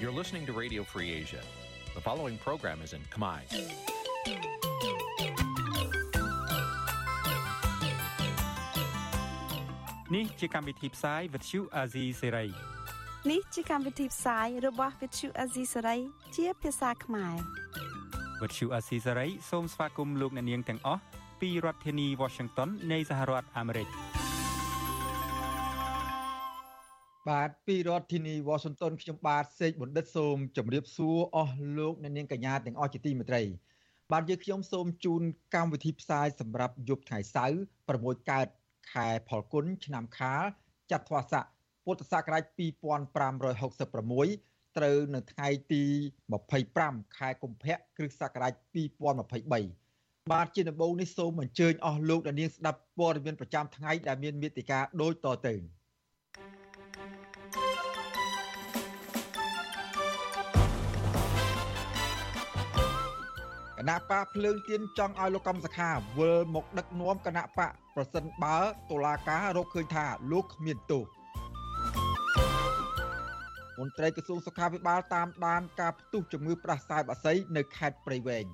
You're listening to Radio Free Asia. The following program is in Khmer. Nǐ chi càm bi tiệp xáy vệt chiu a zì sê ray នេះជាកម្មវិធីផ្សាយរបស់ Vithu Azisari ជាភាសាខ្មែរ វត្តឈូអាស៊ីសេរីសូមស្វាគមន៍លោកអ្នកនាងទាំងអស់ពីរដ្ឋធានី Washington នៃសហរដ្ឋអាមេរិក បាទពីរដ្ឋធានី Washington ខ្ញុំបាទសេកបណ្ឌិតសូមជម្រាបសួរអស់លោកអ្នកនាងកញ្ញាទាំងអស់ជាទីមេត្រីបាទយើងខ្ញុំសូមជូនកម្មវិធីផ្សាយសម្រាប់យប់ថ្ងៃសៅរ៍6កើតខែផលគុណឆ្នាំខាលចត្វាស័កពុទ្ធសករាជ2566ត្រូវនៅថ្ងៃទី25ខែកុម្ភៈគ្រិស្តសករាជ2023បាទជាដំបូងនេះសូមអញ្ជើញអស់លោកអ្នកនាងស្ដាប់ព័ត៌មានប្រចាំថ្ងៃដែលមានមេតិការដូចតទៅ គណៈបកភ្លើងទៀនចង់ឲ្យលោកកំសខាវិលមកដឹកនាំគណៈបកប្រសិនបើតុលាការរកឃើញថាលោកគ្មានទោសមន្ត្រីក្រសួងសុខាភិបាលតាមដានការផ្ទុះជំងឺផ្ដាសាយបាសីនៅខេត្តព្រៃវែង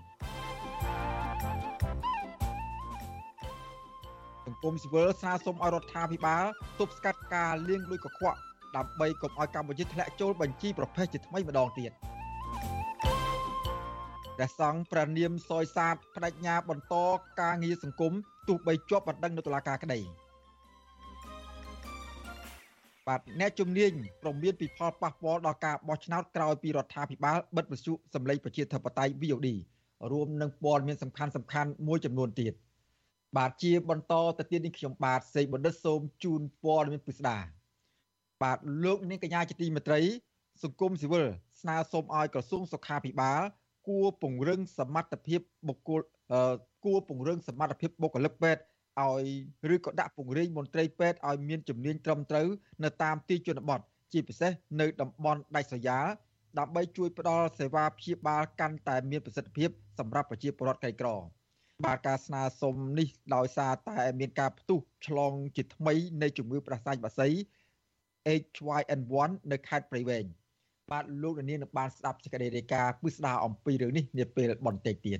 សង្គមស៊ីវិលស្នើសុំឲ្យរដ្ឋាភិបាលទប់ស្កាត់ការលាងលុយកខ្វក់ដើម្បីកុំឲ្យកម្ពុជាធ្លាក់ចូលបញ្ជីប្រភេទជាថ្មីម្ដងទៀត ព្រះសង្ឃប្រនាមសយសាទបដិញ្ញាបន្តការងារសង្គមទោះបីជាប់បណ្ដឹងនៅតុលាការក្តីបាទអ្នកជំនាញប្រមានពីផលប៉ះពាល់ដល់ការបោះឆ្នោតក្រោយពីរដ្ឋាភិបាលបិទវិទ្យុសម្លេងប្រជាធិបតេយ្យ VOD រួមនឹងព័ត៌មានសំខាន់សំខាន់មួយចំនួនទៀតបាទជាបន្តទៅទៀតនេះខ្ញុំបាទសេកបណ្ឌិតសូមជូនព័ត៌មានពិស្ដាបាទលោកនាងកញ្ញាជាទីមេត្រី សង្គមស៊ីវិលស្នើសុំឲ្យក្រសួងសុខាភិបាល គួរពង្រឹងសមត្ថភាពបុគ្គលគួរពង្រឹងសមត្ថភាពបុគ្គលិកពេទ្យឲ្យឬក៏ដាក់ពង្រាយមន្ត្រីពេទ្យឲ្យមានជំនាញត្រឹមត្រូវនៅតាមទីជនបទជាពិសេសនៅតំបន់ដាច់ស្រយាលដើម្បីជួយផ្ដល់សេវាព្យាបាលកាន់តែមានប្រសិទ្ធភាពសម្រាប់ប្រជាពលរដ្ឋក្រីក្របាទការស្នើសុំនេះដោយសារតែមានការផ្ទុះឆ្លងជាថ្មីនៃជំងឺផ្ដាសាយបាសី H1N1 នៅខេត្តព្រៃវែង បាទលោកនាងនឹងបានស្ដាប់សេចក្តីរាយការណ៍ពិស្ដារអំពីរឿងនេះនាពេលបន្តិចទៀត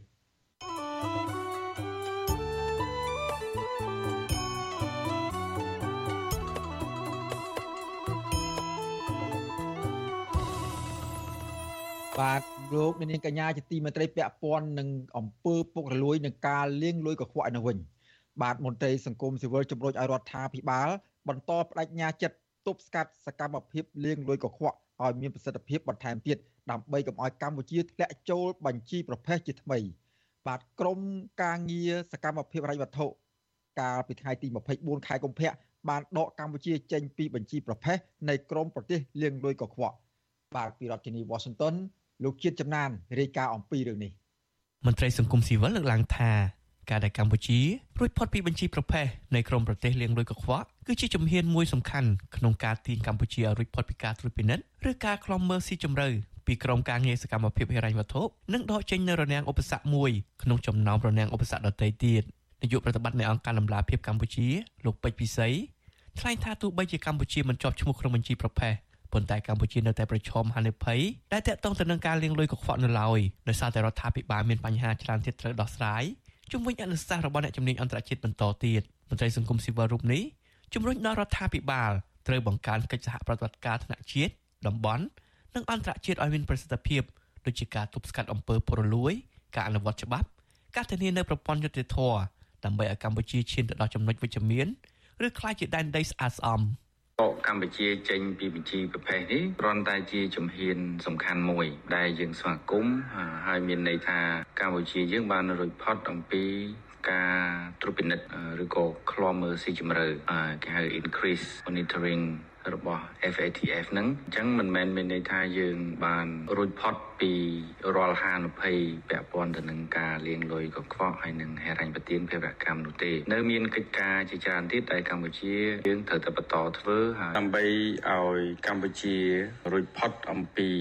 បាទលោកនាងកញ្ញាជាទីមេត្រីពាក់ព័ន្ធនឹងអំពើពុករលួយនឹងការលាងលុយកខ្វក់នៅវិញបាទមន្ត្រីសង្គមស៊ីវិលជំរុញឲ្យរដ្ឋាភិបាលបន្តបដិញ្ញាចិត្ត ទប់ស្កាត់សកម្មភាពលាងលុយកខ្វក់ឲ្យមានប្រសិទ្ធភាពបន្ថែមទៀតដើម្បីកុំឲ្យកម្ពុជាធ្លាក់ចូលបញ្ជីប្រភេទជាថ្មី បាទក្រមការងារសកម្មភាពរៃវត្ថុកាលពីថ្ងៃទី24ខែកុម្ភៈបានដកកម្ពុជាចេញពីបញ្ជីប្រភេទនៃក្រមប្រទេសលាងលុយកខ្វក់បាទពីរដ្ឋធានី Washington លោកជាតិចំណានរាយការណ៍អំពីរឿងនេះមន្ត្រីសង្គមស៊ីវិលលើកឡើងថា ការដែលកម្ពុជារួចផុតពីបញ្ជីប្រភេទនៃក្រមប្រទេសលាងលុយកខ្វក់គឺជាជំហានមួយសំខាន់ក្នុងការទាញកម្ពុជាឲ្យរួចផុតពីការត្រួតពិនិត្យឬការខ្លំមើលស៊ីជម្រៅពីក្រមការងារសកម្មភាពហិរញ្ញវត្ថុនិងដកចេញនៅរនាំងឧបសគ្គមួយក្នុងចំណោមរនាំងឧបសគ្គដទៃទៀតនាយកប្រតិបត្តិនៃអង្គការលំឡាភិបកម្ពុជាលោកពេជ្រពិសីថ្លែងថាទោះបីជាកម្ពុជាមិនជាប់ឈ្មោះក្នុងបញ្ជីប្រភេទប៉ុន្តែកម្ពុជានៅតែប្រឈមហានិភ័យដែលតាក់ទងទៅនឹងការលាងលុយកខ្វក់នៅឡើយដោយសារតែរដ្ឋាភិបាលមានបញ្ហាច្រើនទៀតត្រូវដោះស្រាយ ជំវិញអនុសាសន៍របស់អ្នកជំនាញអន្តរជាតិបន្តទៀតមន្ត្រីសង្គមស៊ីវិលរូបនេះជំរុញដល់រដ្ឋាភិបាលត្រូវបង្កើនកិច្ចសហប្រតិបត្តិការថ្នាក់ជាតិតំបន់និងអន្តរជាតិឲ្យមានប្រសិទ្ធភាពដូចជាការទប់ស្កាត់អំពើពុករលួយការអនុវត្តច្បាប់ការធានានៅប្រព័ន្ធយុត្តិធម៌ដើម្បីឲ្យកម្ពុជាឈានទៅដល់ចំណុចវិជ្ជមានឬក្លាយជាដែនដីស្អាតស្អំ។ប កកម្ពុជាចេញពីបញ្ជីប្រភេទនេះគ្រាន់តែជាជំហានសំខាន់មួយ ដែលយើងស្វាគមន៍ហើយមានន័យថាកម្ពុជាយើងបានរួចផុតអំពីការត្រួតពិនិត្យឬក៏ឃ្លាំមើលស៊ីជម្រៅគេហៅ increase monitoring របស់ FATF ហ្នឹងអញ្ចឹងមិនមែនមានន័យថាយើងបានរួចផុតពីរាល់ហានិភ័យពាក់ព័ន្ធទៅនឹងការលាងលុយកខ្វក់ហើយនឹងហិរញ្ញប្បទានភេរកម្មនោះទេ នៅមានកិច្ចការជាច្រើនទៀតដែលកម្ពុជាយើងត្រូវតែបន្តធ្វើហើយដើម្បីឲ្យកម្ពុជារួចផុតអំពី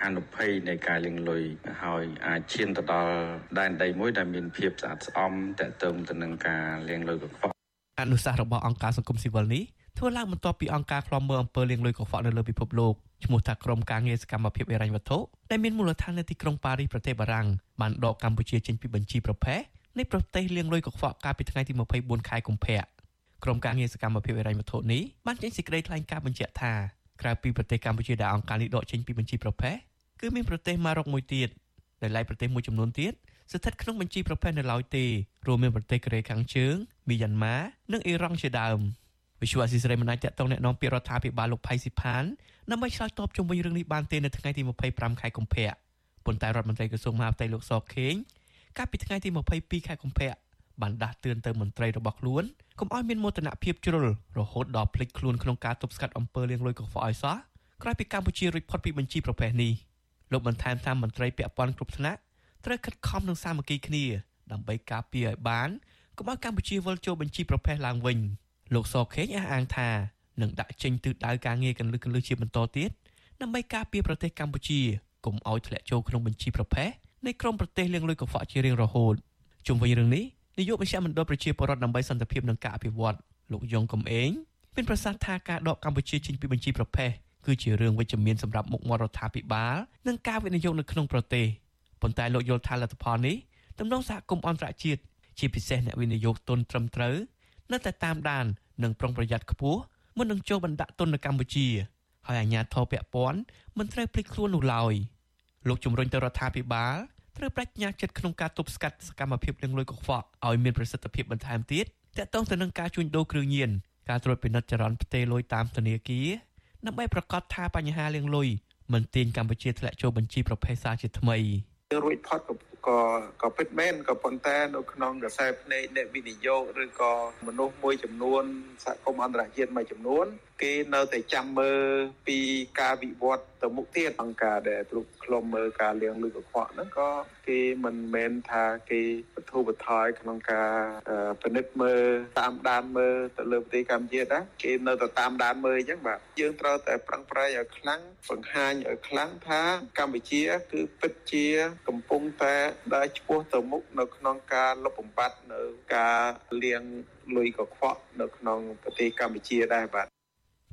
ហានិភ័យនៃការលាងលុយហើយអាចឈានទៅដល់ដែនដីមួយដែលមានភាពស្អាតស្អំតកតឹងទៅនឹងការលាងលុយកខ្វក់អនុសាសន៍របស់អង្គការសង្គមស៊ីវិលនេះ ធ្វើឡើងបន្ទាប់ពីអង្គការឃ្លាំមើលអំពើលាងលុយកខ្វក់នៅលើពិភពលោកឈ្មោះថាក្រុមការងារសកម្មភាពហិរញ្ញវត្ថុដែលមានមូលដ្ឋាននៅទីក្រុងប៉ារីសប្រទេសបារាំងបានដកកម្ពុជាចេញពីបញ្ជីប្រភេទនៃប្រទេសលាងលុយកខ្វក់កាលពីថ្ងៃទី24ខែកុម្ភៈក្រុមការងារសកម្មភាពហិរញ្ញវត្ថុនេះបានចេញសេចក្តីថ្លែងការណ៍បញ្ជាក់ថាក្រៅពីប្រទេសកម្ពុជាដែលអង្គការនេះដកចេញពីបញ្ជីប្រភេទគឺមានប្រទេសម៉ារ៉ុកមួយទៀតដែលឡែកប្រទេសមួយចំនួនទៀតស្ថិតក្នុងបញ្ជីប្រភេទនៅឡើយទេរួមមានប្រទេសកូរ៉េខាងជើងមីយ៉ាន់ម៉ានិងអ៊ីរ៉ង់ជាដើម វិសុវអស៊ីសេរីមិនអាចតតងแนะនាំពាក្យរដ្ឋាភិបាលលោកផៃស៊ីផានដើម្បីឆ្លើយតបជុំវិញរឿងនេះបានទេនៅថ្ងៃទី25ខែកុម្ភៈប៉ុន្តែរដ្ឋមន្ត្រីក្រសួងមហាផ្ទៃលោកសខេងកាលពីថ្ងៃទី22ខែកុម្ភៈបានដាស់តឿនទៅមន្ត្រីរបស់ខ្លួនកុំឲ្យមានមោទនភាពជ្រុលរហូតដល់ភ្លេចខ្លួនក្នុងការទប់ស្កាត់អំពើលាងលុយកខ្វក់ឲ្យសោះក្រោយពីកម្ពុជារួចផុតពីបញ្ជីប្រភេទនេះលោកបន្ថែមថាមន្ត្រីពាក់ព័ន្ធគ្រប់ថ្នាក់ត្រូវខិតខំនិងសាមគ្គីគ្នាដើម្បីការពារឲ្យបានកុំឲ្យកម្ពុជាវិលចូលបញ្ជីប្រភេទឡើងវិញ លោកសខេងអះអាងថានឹងដាក់ចេញទិសដៅការងារកន្លឹះកន្លឹះជាបន្តទៀតដើម្បីការពារប្រទេសកម្ពុជាកុំឲ្យធ្លាក់ចូលក្នុងបញ្ជីប្រភេទនៃក្រុមប្រទេសលាងលុយកខ្វក់ជារៀងរហូតជុំវិញរឿងនេះនាយកមជ្ឈមណ្ឌលប្រជាពលរដ្ឋដើម្បីសន្តិភាពនិងការអភិវឌ្ឍលោកយងកំឯងមានប្រសាសន៍ថាការដកកម្ពុជាចេញពីបញ្ជីប្រភេទគឺជារឿងវិជ្ជមានសម្រាប់មុខមាត់រដ្ឋាភិបាលនិងការវិនិយោគនៅក្នុងប្រទេសប៉ុន្តែលោកយល់ថាលទ្ធផលនេះទំនងសហគមន៍អន្តរជាតិជាពិសេសអ្នកវិនិយោគទុនត្រឹមត្រូវ នៅតែតាមដាននិងប្រុងប្រយ័ត្នខ្ពស់មុននឹងចូលបណ្ដាក់ទុននៅកម្ពុជាហើយអាជ្ញាធរពាក់ព័ន្ធមិនត្រូវភ្លេចខ្លួននោះឡើយលោកជំរុញទៅរដ្ឋាភិបាលត្រូវប្រាជ្ញាចិត្តក្នុងការទប់ស្កាត់សកម្មភាពលាងលុយកខ្វក់ឲ្យមានប្រសិទ្ធភាពបន្ថែមទៀតទាក់ទងទៅនឹងការជួញដូរគ្រឿងញៀនការត្រួតពិនិត្យចរន្តផ្ទេរលុយតាមធនាគារដើម្បីប្រកាសថាបញ្ហាលាងលុយមិនទាញកម្ពុជាធ្លាក់ចូលបញ្ជីប្រភេទសាជាថ្មីរួចផុត ក៏ក៏ពិតមែនក៏ប៉ុន្តែនៅក្នុងកសែភ្នែកអ្នកវិនិយោគឬក៏មនុស្សមួយចំនួនសហគមន៍អន្តរជាតិមួយចំនួន គេនៅតែចាំមើលពីការវិវត្តទៅមុខទៀតអង្គការដែលទ្រុបខ្លុំមើលការលៀងលឺកខ្វក់ហ្នឹងក៏គេមិនមែនថាគេបធូបថយក្នុងការពិនិត្យមើលតាមដានមើលទៅលើប្រទេសកម្ពុជាដែរគេនៅតែតាមដានមើលអញ្ចឹងបាទយើងត្រូវតែប្រឹងប្រែងឲ្យខ្លាំងបង្ហាញឲ្យខ្លាំងថាកម្ពុជាគឺពិតជាកំពុងតែដើរឆ្ពោះទៅមុខនៅក្នុងការលុបបំបាត់នៅការលៀងលុយកខ្វក់នៅក្នុងប្រទេសកម្ពុជាដែរបាទ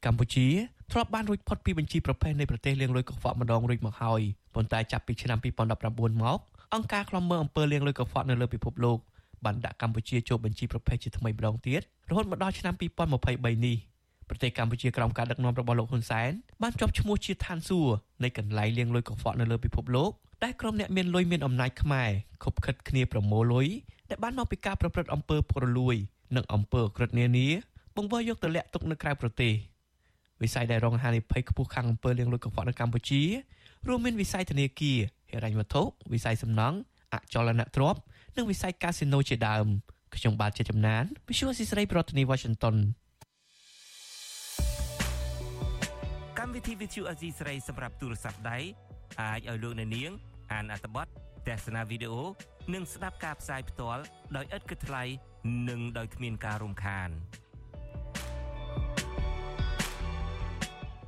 កម្ពុជាធ្លាប់បានរួចផុតពីបញ្ជីប្រភេទនៃប្រទេសលាងលុយកខ្វក់ម្ដងរួចមកហើយប៉ុន្តែចាប់ពីឆ្នាំ2019មកអង្គការឃ្លាំមើលអំពើលាងលុយកខ្វក់នៅលើពិភពលោកបានដាក់កម្ពុជាចូលបញ្ជីប្រភេទជាថ្មីម្ដងទៀតរហូតមកដល់ឆ្នាំ2023នេះប្រទេសកម្ពុជាក្រោមការដឹកនាំរបស់លោកហ៊ុនសែនបានជាប់ឈ្មោះជាឋានសួគ៌នៃកន្លែងលាងលុយកខ្វក់នៅលើពិភពលោកដែលក្រុមអ្នកមានលុយមានអំណាចខ្មែរខົບខិតគ្នាប្រមូលលុយដែលបានមកពីការប្រព្រឹត្តអំពើពុករលួយ និងអំពើអក្រិតនានាបង្វិលយកទៅលាក់ទុកនៅក្រៅប្រទេស វិស័យដែលរងហានិភ័យខ្ពស់ខាងអំពើលាងលុយកខ្វក់នៅកម្ពុជារួមមានវិស័យធនាគារហិរញ្ញវត្ថុវិស័យសំណង់អចលនទ្រព្យនិងវិស័យកាស៊ីណូជាដើមខ្ញុំបាទជាចំណាន Visual ស៊ីស្រីប្រធានាទី Washington កម្មវិធី Visual អេស៊ីស្រីសម្រាប់ទូរស័ព្ទដៃអាចឲ្យលោកអ្នកនាង អានអត្ថបទទស្សនាវីដេអូនិងស្ដាប់ការផ្សាយផ្ទាល់ដោយឥតគិតថ្លៃនិងដោយគ្មានការរំខាន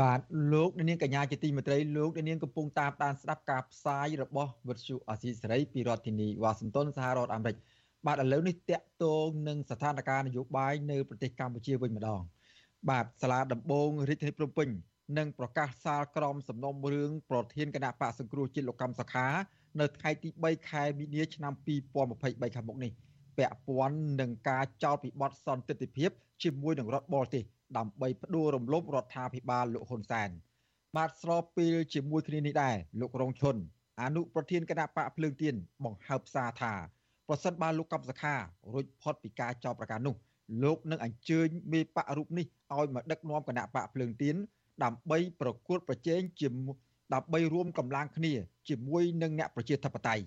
បាទលោកនាងកញ្ញាជាទីមេត្រីលោកនាងកំពុងតាមដានស្ដាប់ការផ្សាយរបស់វិទ្យុអាស៊ីសេរីពីរដ្ឋធានីវ៉ាស៊ីនតោនសហរដ្ឋអាមេរិកបាទឥឡូវនេះតកតងនឹងស្ថានភាពនយោបាយនៅប្រទេសកម្ពុជាវិញម្ដង បាទសាលាដំបងរាជធានីភ្នំពេញនឹងប្រកាសសាលក្រមសំណុំរឿងប្រធានគណៈបកសង្គ្រោះជាតិលោកកម្មសខានៅថ្ងៃទី3ខែមីនាឆ្នាំ2023ខាងមុខនេះពាក់ព័ន្ធនឹងការចោទពីបទសន្តិភាពជាមួយនឹងរដ្ឋបរទេស ដើម្បីផ្ដួលរំលំរដ្ឋាភិបាលលោកហ៊ុនសែនបាទស្របពេលជាមួយគ្នានេះដែរលោករងឈុនអនុប្រធានគណៈបកភ្លើងទៀនបង្ហើបសារថាប្រសិនបើលោកកំសខារួចផុតពីការចោទប្រកាន់នោះលោកនឹងអញ្ជើញមេបករូបនេះឲ្យមកដឹកនាំគណៈបកភ្លើងទៀនដើម្បីប្រកួតប្រជែងជាមួយដើម្បីរួមកម្លាំងគ្នា ជាមួយនឹងអ្នកប្រជាធិបតេយ្យ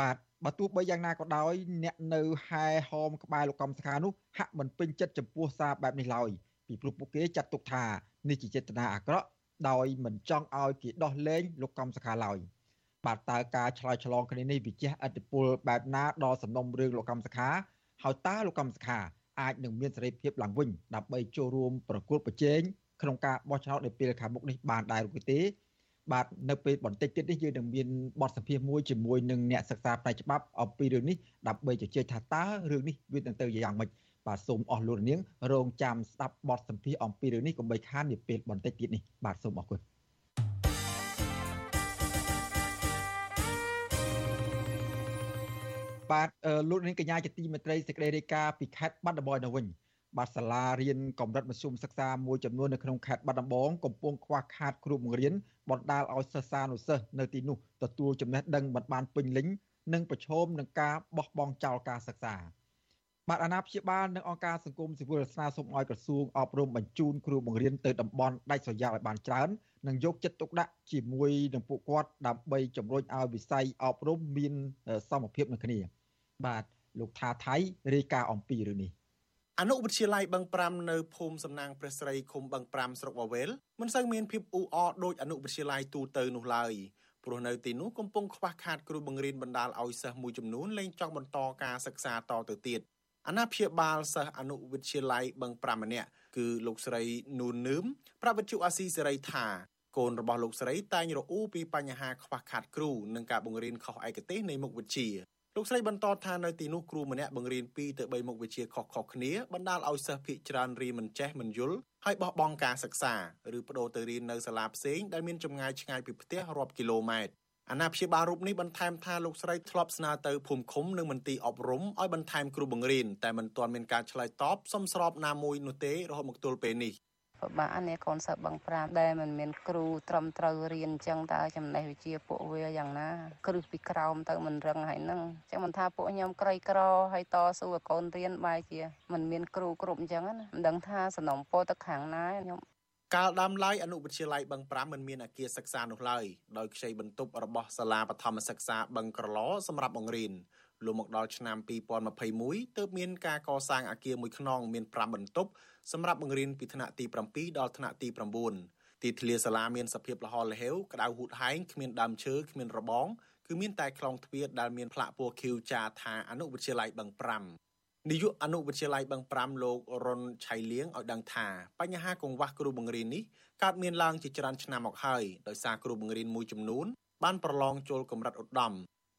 បាទបើទោះបីយ៉ាងណាក៏ដោយ អ្នកនៅហែហោមក្បែរលោកកំសខានោះហាក់មិនពេញចិត្តចំពោះសារបែបនេះឡើយ ពីព្រោះពួកគេចាត់ទុកថានេះជាចេតនាអាក្រក់ដោយមិនចង់ឲ្យគេដោះលែងលោកកំសខាឡើយបាទតើការឆ្លើយឆ្លងគ្នានេះវិជាអតិពលបែបណាដល់សំណុំរឿងលោកកំសខាហើយតើលោកកំសខាអាចនឹងមានសេរីភាពឡើងវិញដើម្បីចូលរួមប្រគល់ប្រជែងក្នុងការបោះឆ្នោតនៅពេលខាងមុខនេះបានដែរឬទេបាទនៅពេលបន្តិចទៀតនេះយើងនឹងមានបទសម្ភាសន៍មួយជាមួយនឹងអ្នកសិក្សាផ្នែកច្បាប់អំពីរឿងនេះដើម្បីជជែកថាតើរឿងនេះវានឹងទៅយ៉ាងម៉េច បាទសូមអស់លោកនាងរងចាំស្ដាប់បទសម្ភាសន៍អំពីរឿងនេះកុំបីខាននាពេលបន្តិចទៀតនេះបាទសូមអរគុណបាទលោកនាងកញ្ញាជាទីមេត្រីសេចក្តីរាយការណ៍ពីខេត្តបាត់ដំបងនៅវិញបាទសាលារៀនកម្រិតមធ្យមសិក្សាមួយចំនួននៅក្នុងខេត្តបាត់ដំបងកំពុងខ្វះខាតគ្រូបង្រៀនបណ្ដាលឲ្យសិស្សានុសិស្សនៅទីនោះទទួលចំណេះដឹងមិនបានពេញលេញនិងប្រឈមនឹងការបោះបង់ចោលការសិក្សា បាទអាណាព្យាបាលនិងអង្គការសង្គមស៊ីវិលស្នើសុំឲ្យក្រសួងអប់រំបញ្ជូនគ្រូបង្រៀនទៅតំបន់ដាច់ស្រយាលឲ្យបានច្រើននិងយកចិត្តទុកដាក់ជាមួយនឹងពួកគាត់ដើម្បីជំរុញឲ្យវិស័យអប់រំមានសមភាពនឹងគ្នា បាទលោកថាថៃរាយការណ៍អំពីរឿងនេះអនុវិទ្យាល័យបឹង5នៅភូមិសំណាងព្រះស្រីឃុំបឹង5ស្រុកវវេលមិនសូវមានភាពអ៊ូអរដោយអនុវិទ្យាល័យទូទៅនោះឡើយព្រោះនៅទីនោះកំពុងខ្វះខាតគ្រូបង្រៀនបណ្ដាលឲ្យសិស្សមួយចំនួនលែងចង់បន្តការសិក្សាតទៅទៀត អាណាព្យាបាលសិស្សអនុវិទ្យាល័យបឹង5ម្នាក់គឺលោកស្រីនូននឿមប្រាប់វិទ្យុអាស៊ីសេរីថាកូនរបស់លោកស្រីតែងរអ៊ូពីបញ្ហាខ្វះខាតគ្រូនិងការបង្រៀនខុសឯកទេសនៃមុខវិជ្ជាលោកស្រីបន្តថានៅទីនោះគ្រូម្នាក់បង្រៀន2ទៅ3មុខវិជ្ជាខុសៗគ្នាបណ្ដាលឲ្យសិស្សភាគច្រើនរៀនមិនចេះមិនយល់ហើយបោះបង់ការសិក្សាឬបដូរទៅរៀននៅសាលាផ្សេងដែលមានចម្ងាយឆ្ងាយពីផ្ទះរាប់គីឡូម៉ែត្រ អាណាព្យាបាលរូបនេះបន្ថែមថាលោកស្រីធ្លាប់ស្នើទៅភូមិឃុំនិងមន្ទីរអប់រំឲ្យបន្ថែមគ្រូបង្រៀនតែមិនទាន់មានការឆ្លើយតបសមស្របណាមួយនោះទេរហូតមកទល់ពេលនេះពិបាកនេះកូនសិស្សបឹង5ដែលមិនមានគ្រូត្រឹមត្រូវរៀនអញ្ចឹងតើចំណេះវិជ្ជាពួកវាយ៉ាងណាគ្រឹះពីក្រោមទៅមិនរឹងហើយហ្នឹងអញ្ចឹងមិនថាពួកខ្ញុំក្រីក្រហើយតស៊ូឲ្យកូនរៀនបែរជាមិនមានគ្រូគ្រប់អញ្ចឹងណាមិនដឹងថាសំណុំពោទៅខាងណាខ្ញុំ កាលដើមឡើយអនុវិទ្យាល័យបឹង5មិនមានអគារសិក្សានោះឡើយដោយខ្ចីបន្ទប់របស់សាលាបឋមសិក្សាបឹងក្រឡសម្រាប់បង្រៀនលុះមកដល់ឆ្នាំ2021ទើបមានការកសាងអគារមួយខ្នងមាន5បន្ទប់សម្រាប់បង្រៀនពីថ្នាក់ទី7ដល់ថ្នាក់ទី9ទីធ្លាសាលាមានសភាពល្អលហេវក្តៅហួតហែងគ្មានដើមឈើគ្មានរបងគឺមានតែខ្លងទ្វារដែលមានផ្លាកពណ៌ខៀវចាថាអនុវិទ្យាល័យបឹង5 នាយកអនុវិទ្យាល័យបឹង5លោករុនឆៃលៀងឲ្យដឹងថាបញ្ហាកង្វះគ្រូបង្រៀននេះកើតមានឡើងជាច្រើនឆ្នាំមកហើយដោយសារគ្រូបង្រៀនមួយចំនួនបានប្រឡងចូលកម្រិតឧត្តម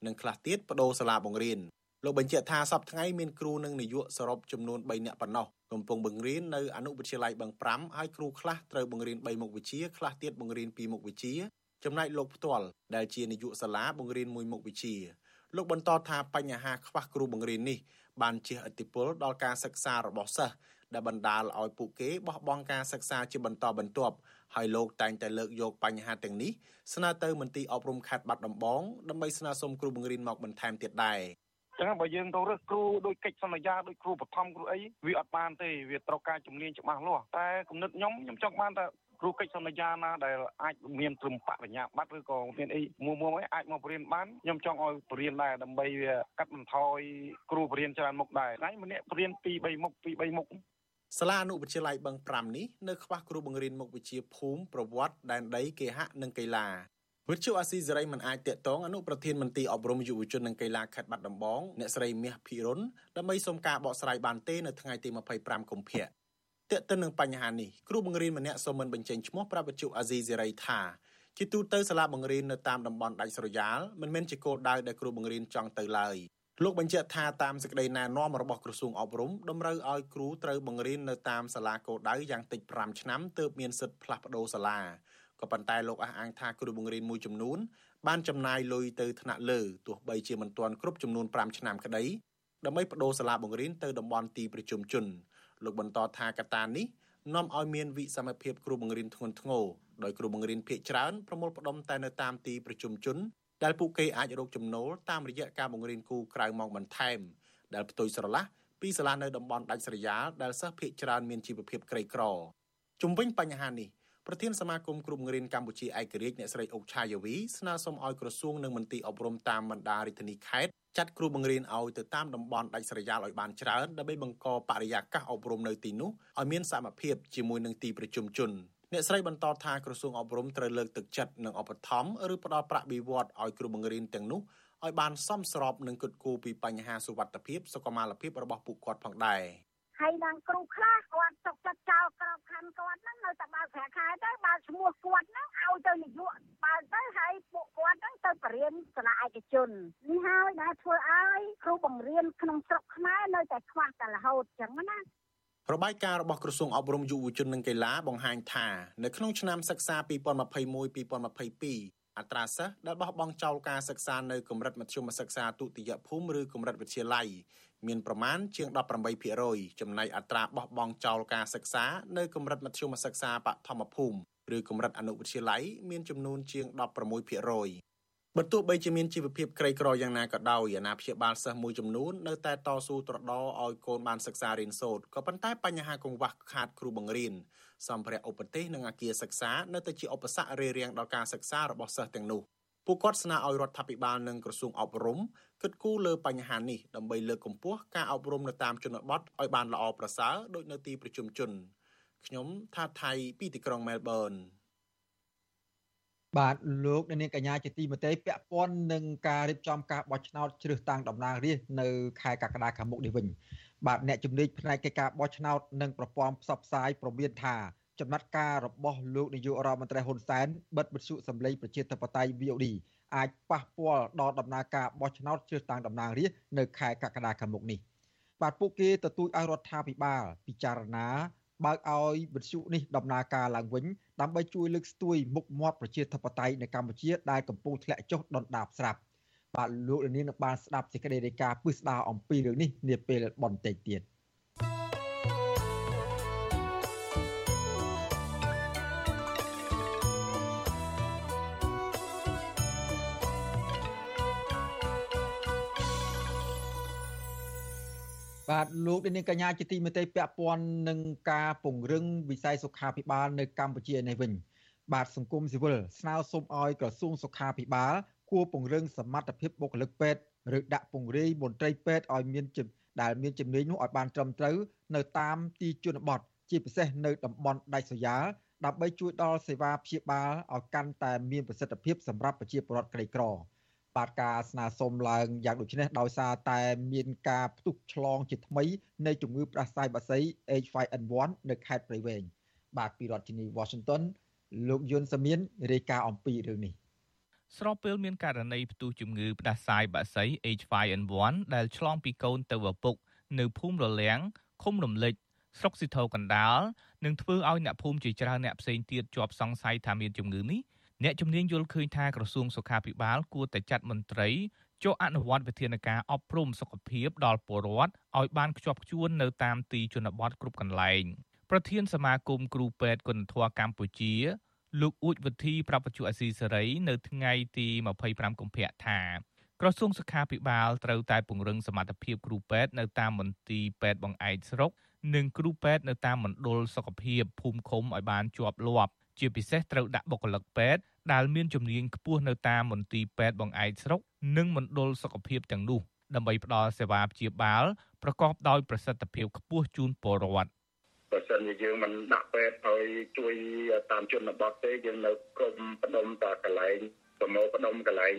និងខ្លះទៀតបដូរសាលាបង្រៀនលោកបញ្ជាក់ថាសប្តាហ៍ថ្ងៃមានគ្រូនិងនាយកសរុបចំនួន3នាក់ប៉ុណ្ណោះកំពុងបង្រៀននៅអនុវិទ្យាល័យបឹង5ហើយគ្រូខ្លះត្រូវបង្រៀន3មុខវិជ្ជាខ្លះទៀតបង្រៀន2មុខវិជ្ជាចំណែកលោកផ្ទាល់ដែលជានាយកសាលាបង្រៀនមួយមុខវិជ្ជាលោកបន្តថាបញ្ហាខ្វះគ្រូបង្រៀននេះ បានជះឥទ្ធិពលដល់ការសិក្សារបស់សិស្សដែលបណ្ដាលឲ្យពួកគេបោះបង់ការសិក្សាជាបន្តបន្ទាប់ហើយលោកតែងតែលើកយកបញ្ហាទាំងនេះស្នើទៅមន្ទីរអប់រំខេត្តបាត់ដំបងដើម្បីស្នើសុំគ្រូបង្រៀនមកបន្ថែមទៀតដែរចឹងបើយើងទៅរើសគ្រូដោយកិច្ចសន្យាដោយគ្រូបឋមគ្រូអីវាអត់បានទេវាត្រូវការជំនាញច្បាស់លាស់តែគំនិតខ្ញុំខ្ញុំចង់បានតែ គ្រូកិច្ចសន្យាណាដែលអាចមានត្រឹមបរិញ្ញាបត្រឬក៏មានអីមួយមួយអីអាចមកបរៀនបានខ្ញុំចង់ឲ្យបរៀនដែរដើម្បីវាកាត់បន្ថយគ្រូបរៀនច្រើនមុខដែរថ្ងៃម្នាក់បរៀន2 3មុខ2 3មុខសាលាអនុវិទ្យាល័យបឹង5នេះនៅខ្វះគ្រូបង្រៀនមុខវិជ្ជាភូមិប្រវត្តិដែនដីគេហៈនិងកីឡាវិទ្យុអាស៊ីសេរីមិនអាចតាក់ទងអនុប្រធានមន្ទីរអប់រំយុវជននិងកីឡាខេត្តបាត់ដំបងអ្នកស្រីមាសភិរុនដើម្បីសុំការបកស្រាយបានទេនៅថ្ងៃទី25កុម្ភៈ ទាក់ទិននឹងបញ្ហានេះគ្រូបង្រៀនម្នាក់សូមមិនបញ្ចេញឈ្មោះប្រាប់វិទ្យុអាស៊ីសេរីថាជាទូទៅសាលាបង្រៀននៅតាមតំបន់ដាច់ស្រយាលមិនមែនជាគោលដៅដែលគ្រូបង្រៀនចង់ទៅឡើយលោកបញ្ជាក់ថាតាមសេចក្តីណែនាំរបស់ក្រសួងអប់រំតម្រូវឲ្យគ្រូត្រូវបង្រៀននៅតាមសាលាគោលដៅយ៉ាងតិច5ឆ្នាំទើបមានសិទ្ធិផ្លាស់ប្តូរសាលាក៏ប៉ុន្តែលោកអះអាងថាគ្រូបង្រៀនមួយចំនួនបានចំណាយលុយទៅថ្នាក់លើទោះបីជាមិនទាន់គ្រប់ចំនួន5ឆ្នាំក្តីដើម្បីបដូរសាលាបង្រៀនទៅតំបន់ទីប្រជុំជន លោកបន្តថាកត្តានេះនាំឲ្យមានវិសមភាពគ្រូបង្រៀនធ្ងន់ធ្ងរដោយគ្រូបង្រៀនភាគច្រើនប្រមូលផ្ដុំតែនៅតាមទីប្រជុំជនដែលពួកគេអាចរកចំណូលតាមរយៈការបង្រៀនគូក្រៅម៉ោងបន្ថែមដែលផ្ទុយស្រឡះពីសាលានៅតំបន់ដាច់ស្រយាលដែលសិស្សភាគច្រើនមានជីវភាពក្រីក្រជំវិញបញ្ហានេះ ប្រធានសមាគមគ្រូបង្រៀនកម្ពុជាឯករាជ្យអ្នកស្រីអុកឆាយាវីស្នើសុំឲ្យក្រសួងនិងមន្ទីរអប់រំតាមបណ្ដារាជធានីខេត្តចាត់គ្រូបង្រៀនឲ្យទៅតាមតំបន់ដាច់ស្រយាលឲ្យបានច្រើនដើម្បីបង្កបរិយាកាសអប់រំនៅទីនោះឲ្យមានសមភាពជាមួយនឹងទីប្រជុំជនអ្នកស្រីបន្តថាក្រសួងអប់រំត្រូវលើកទឹកចិត្តនិងឧបត្ថម្ភឬផ្ដល់ប្រាក់បៀវត្សឲ្យគ្រូបង្រៀនទាំងនោះឲ្យបានសមស្របនឹងគិតគូរពីបញ្ហាសុវត្ថិភាពសុខុមាលភាពរបស់ពួកគាត់ផងដែរ ហើយដល់គ្រូខ្លះគាត់ទុកចិត្តចោលក្របខ័ណ្ឌគាត់ហ្នឹងនៅតែបើកប្រាក់ខែទៅបើឈ្មោះគាត់ហ្នឹងឲ្យទៅនាយកបើទៅហើយពួកគាត់ហ្នឹងទៅបរៀនសាលាឯកជននេះហើយដែលធ្វើឲ្យគ្រូបង្រៀនក្នុងស្រុកខ្មែរនៅតែខ្វះតែរហូតចឹងណារបាយការណ៍របស់ក្រសួងអប់រំយុវជននិងកីឡាបង្ហាញថានៅក្នុងឆ្នាំសិក្សា2021-2022អត្រាសិស្សដែលបោះបង់ចោលការសិក្សានៅកម្រិតមធ្យមសិក្សាទុតិយភូមិឬកម្រិតវិទ្យាល័យ មានប្រមាណជាង18%ចំណែកអត្រាបោះបង់ចោលការសិក្សានៅកម្រិតមធ្យមសិក្សាបឋមភូមិឬកម្រិតអនុវិទ្យាល័យមានចំនួនជាង16%បើទោះបីជាមានជីវភាពក្រីក្រយ៉ាងណាក៏ដោយអាណាព្យាបាលសិស្សមួយចំនួននៅតែតស៊ូត្រដរឲ្យកូនបានសិក្សារៀនសូត្រក៏ប៉ុន្តែបញ្ហាកង្វះខាតគ្រូបង្រៀនសម្ភារៈឧបទេសនិងអគារសិក្សានៅតែជាឧបសគ្គរារាំងដល់ការសិក្សារបស់សិស្សទាំងនោះ ពួកគាត់ស្នើឲ្យរដ្ឋាភិបាលនិងក្រសួងអប់រំគិតគូរលើបញ្ហានេះដើម្បីលើកកម្ពស់ការអប់រំនៅតាមជនបទឲ្យបានល្អប្រសើរដូចនៅទីប្រជុំជនខ្ញុំថាថៃពីទីក្រុងមែលប៊នបាទលោកនាងកញ្ញាជាទីមេត្រីពាក់ព័ន្ធនឹងការរៀបចំការបោះឆ្នោតជ្រើសតាំងតំណាងរាស្ត្រនៅខែកក្កដាខាងមុខនេះវិញបាទអ្នកជំនាញផ្នែកកិច្ចការបោះឆ្នោតនិងប្រព័ន្ធផ្សព្វផ្សាយប្រមានថា ចំណាត់ការរបស់លោកនាយករដ្ឋមន្ត្រីហ៊ុនសែនបិទវិទ្យុសម្លេងប្រជាធិបតេយ្យ VOD អាចប៉ះពាល់ដល់ដំណើរការបោះឆ្នោតជ្រើសតាំងតំណាងរាស្ត្រនៅខែកក្កដាខាងមុខនេះបាទពួកគេទទូចឲ្យរដ្ឋាភិបាលពិចារណាបើកឲ្យវិទ្យុនេះដំណើរការឡើងវិញដើម្បីជួយលើកស្ទួយមុខមាត់ប្រជាធិបតេយ្យនៅកម្ពុជាដែលកំពុងធ្លាក់ចុះដុនដាបស្រាប់បាទលោកលាននឹងបានស្ដាប់សេចក្តីរាយការណ៍ពិស្ដារអំពីរឿងនេះនាពេលបន្តិចទៀត បាទលោកនាងកញ្ញាជាទីមេត្រីពាក់ព័ន្ធនឹងការពង្រឹងវិស័យសុខាភិបាលនៅកម្ពុជានេះវិញបាទសង្គមស៊ីវិលស្នើសុំឲ្យក្រសួងសុខាភិបាលគួរពង្រឹងសមត្ថភាពបុគ្គលិកពេទ្យឬដាក់ពង្រាយមន្ត្រីពេទ្យឲ្យមានដែលមានជំនាញនោះឲ្យបានត្រឹមត្រូវនៅតាមទីជនបទជាពិសេសនៅតំបន់ដាច់ស្រយាលដើម្បីជួយដល់សេវាព្យាបាលឲ្យកាន់តែមានប្រសិទ្ធភាពសម្រាប់ប្រជាពលរដ្ឋក្រីក្រ បាទការស្នើសុំឡើងយ៉ាងដូចនេះដោយសារតែមានការផ្ទុះឆ្លងជាថ្មីនៃជំងឺផ្ដាសាយបាសី H5N1 នៅខេត្តព្រៃវែងបាទពីរដ្ឋធានី Washington លោកយុនសាមៀនរាយការណ៍អំពីរឿងនេះស្របពេលមានករណីផ្ទុះជំងឺផ្ដាសាយបាសី H5N1 ដែលឆ្លងពីកូនទៅឪពុក នៅភូមិរលាំងឃុំរំលេចស្រុកស៊ីធោកណ្ដាលនឹងធ្វើឲ្យអ្នកភូមិជាច្រើនអ្នកផ្សេងទៀតជាប់សង្ស័យថាមានជំងឺនេះ អ្នកជំនាញយល់ឃើញថាក្រសួងសុខាភិបាលគួរតែចាត់មន្ត្រីចុះអនុវត្តវិធានការអប់រំសុខភាពដល់ពលរដ្ឋឲ្យបានខ្ជាប់ខ្ជួននៅតាមទីជនបទគ្រប់កន្លែងប្រធានសមាគមគ្រូពេទ្យគុណធម៌កម្ពុជាលោកអ៊ូចវិធីប្រពន្ធអសីសេរីនៅថ្ងៃទី25កុម្ភៈថាក្រសួងសុខាភិបាលត្រូវតែពង្រឹងសមត្ថភាពគ្រូពេទ្យនៅតាមមន្ទីរពេទ្យបង្អែកស្រុក និងគ្រូពេទ្យនៅតាមមណ្ឌលសុខភាពភូមិឃុំឲ្យបានជាប់លាប់ជាពិសេសត្រូវដាក់បុគ្គលិកពេទ្យ ដែលមានជំនាញខ្ពស់នៅតាមមន្ទីរពេទ្យបង្អែកស្រុក និងមណ្ឌលសុខភាពទាំងនោះដើម្បីផ្ដល់សេវាព្យាបាលប្រកបដោយប្រសិទ្ធភាពខ្ពស់ជូនពលរដ្ឋបើសិនជាយើងមិនដាក់ពេទ្យឲ្យជួយតាមជនបទទេយើងនៅគុំបដុំតាកន្លែងប្រមូលបដុំកន្លែង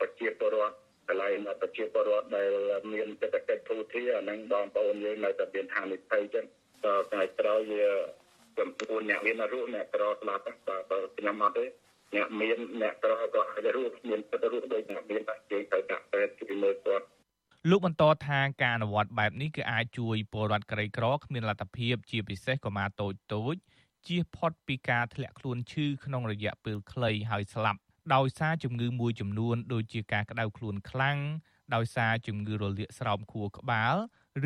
ប្រជាពលរដ្ឋកន្លែងប្រជាពលរដ្ឋដែលមានសេដ្ឋកិច្ចធូរធារអានឹងបងប្អូនយើងនៅតែមានហានិភ័យចឹងតថ្ងៃក្រោយវាចំពោះអ្នកមានរស់អ្នកក្រស្លាប់បើខ្ញុំអត់ទេ អ្នកមានអ្នកក្រក៏អាចរស់មានពិតរស់ដោយអ្នកមានតែគេត្រូវដាក់ពេទ្យជួយមើលគាត់លោកបន្តថាការអនុវត្តបែបនេះគឺអាចជួយពលរដ្ឋក្រីក្រគ្មានលទ្ធភាពជាពិសេសកុមារតូចតូចជៀសផុតពីការធ្លាក់ខ្លួនឈឺក្នុងរយៈពេលខ្លីហើយស្លាប់ដោយសារជំងឺមួយចំនួនដូចជាការក្តៅខ្លួនខ្លាំងដោយសារជំងឺរលាកស្រោមខួរក្បាល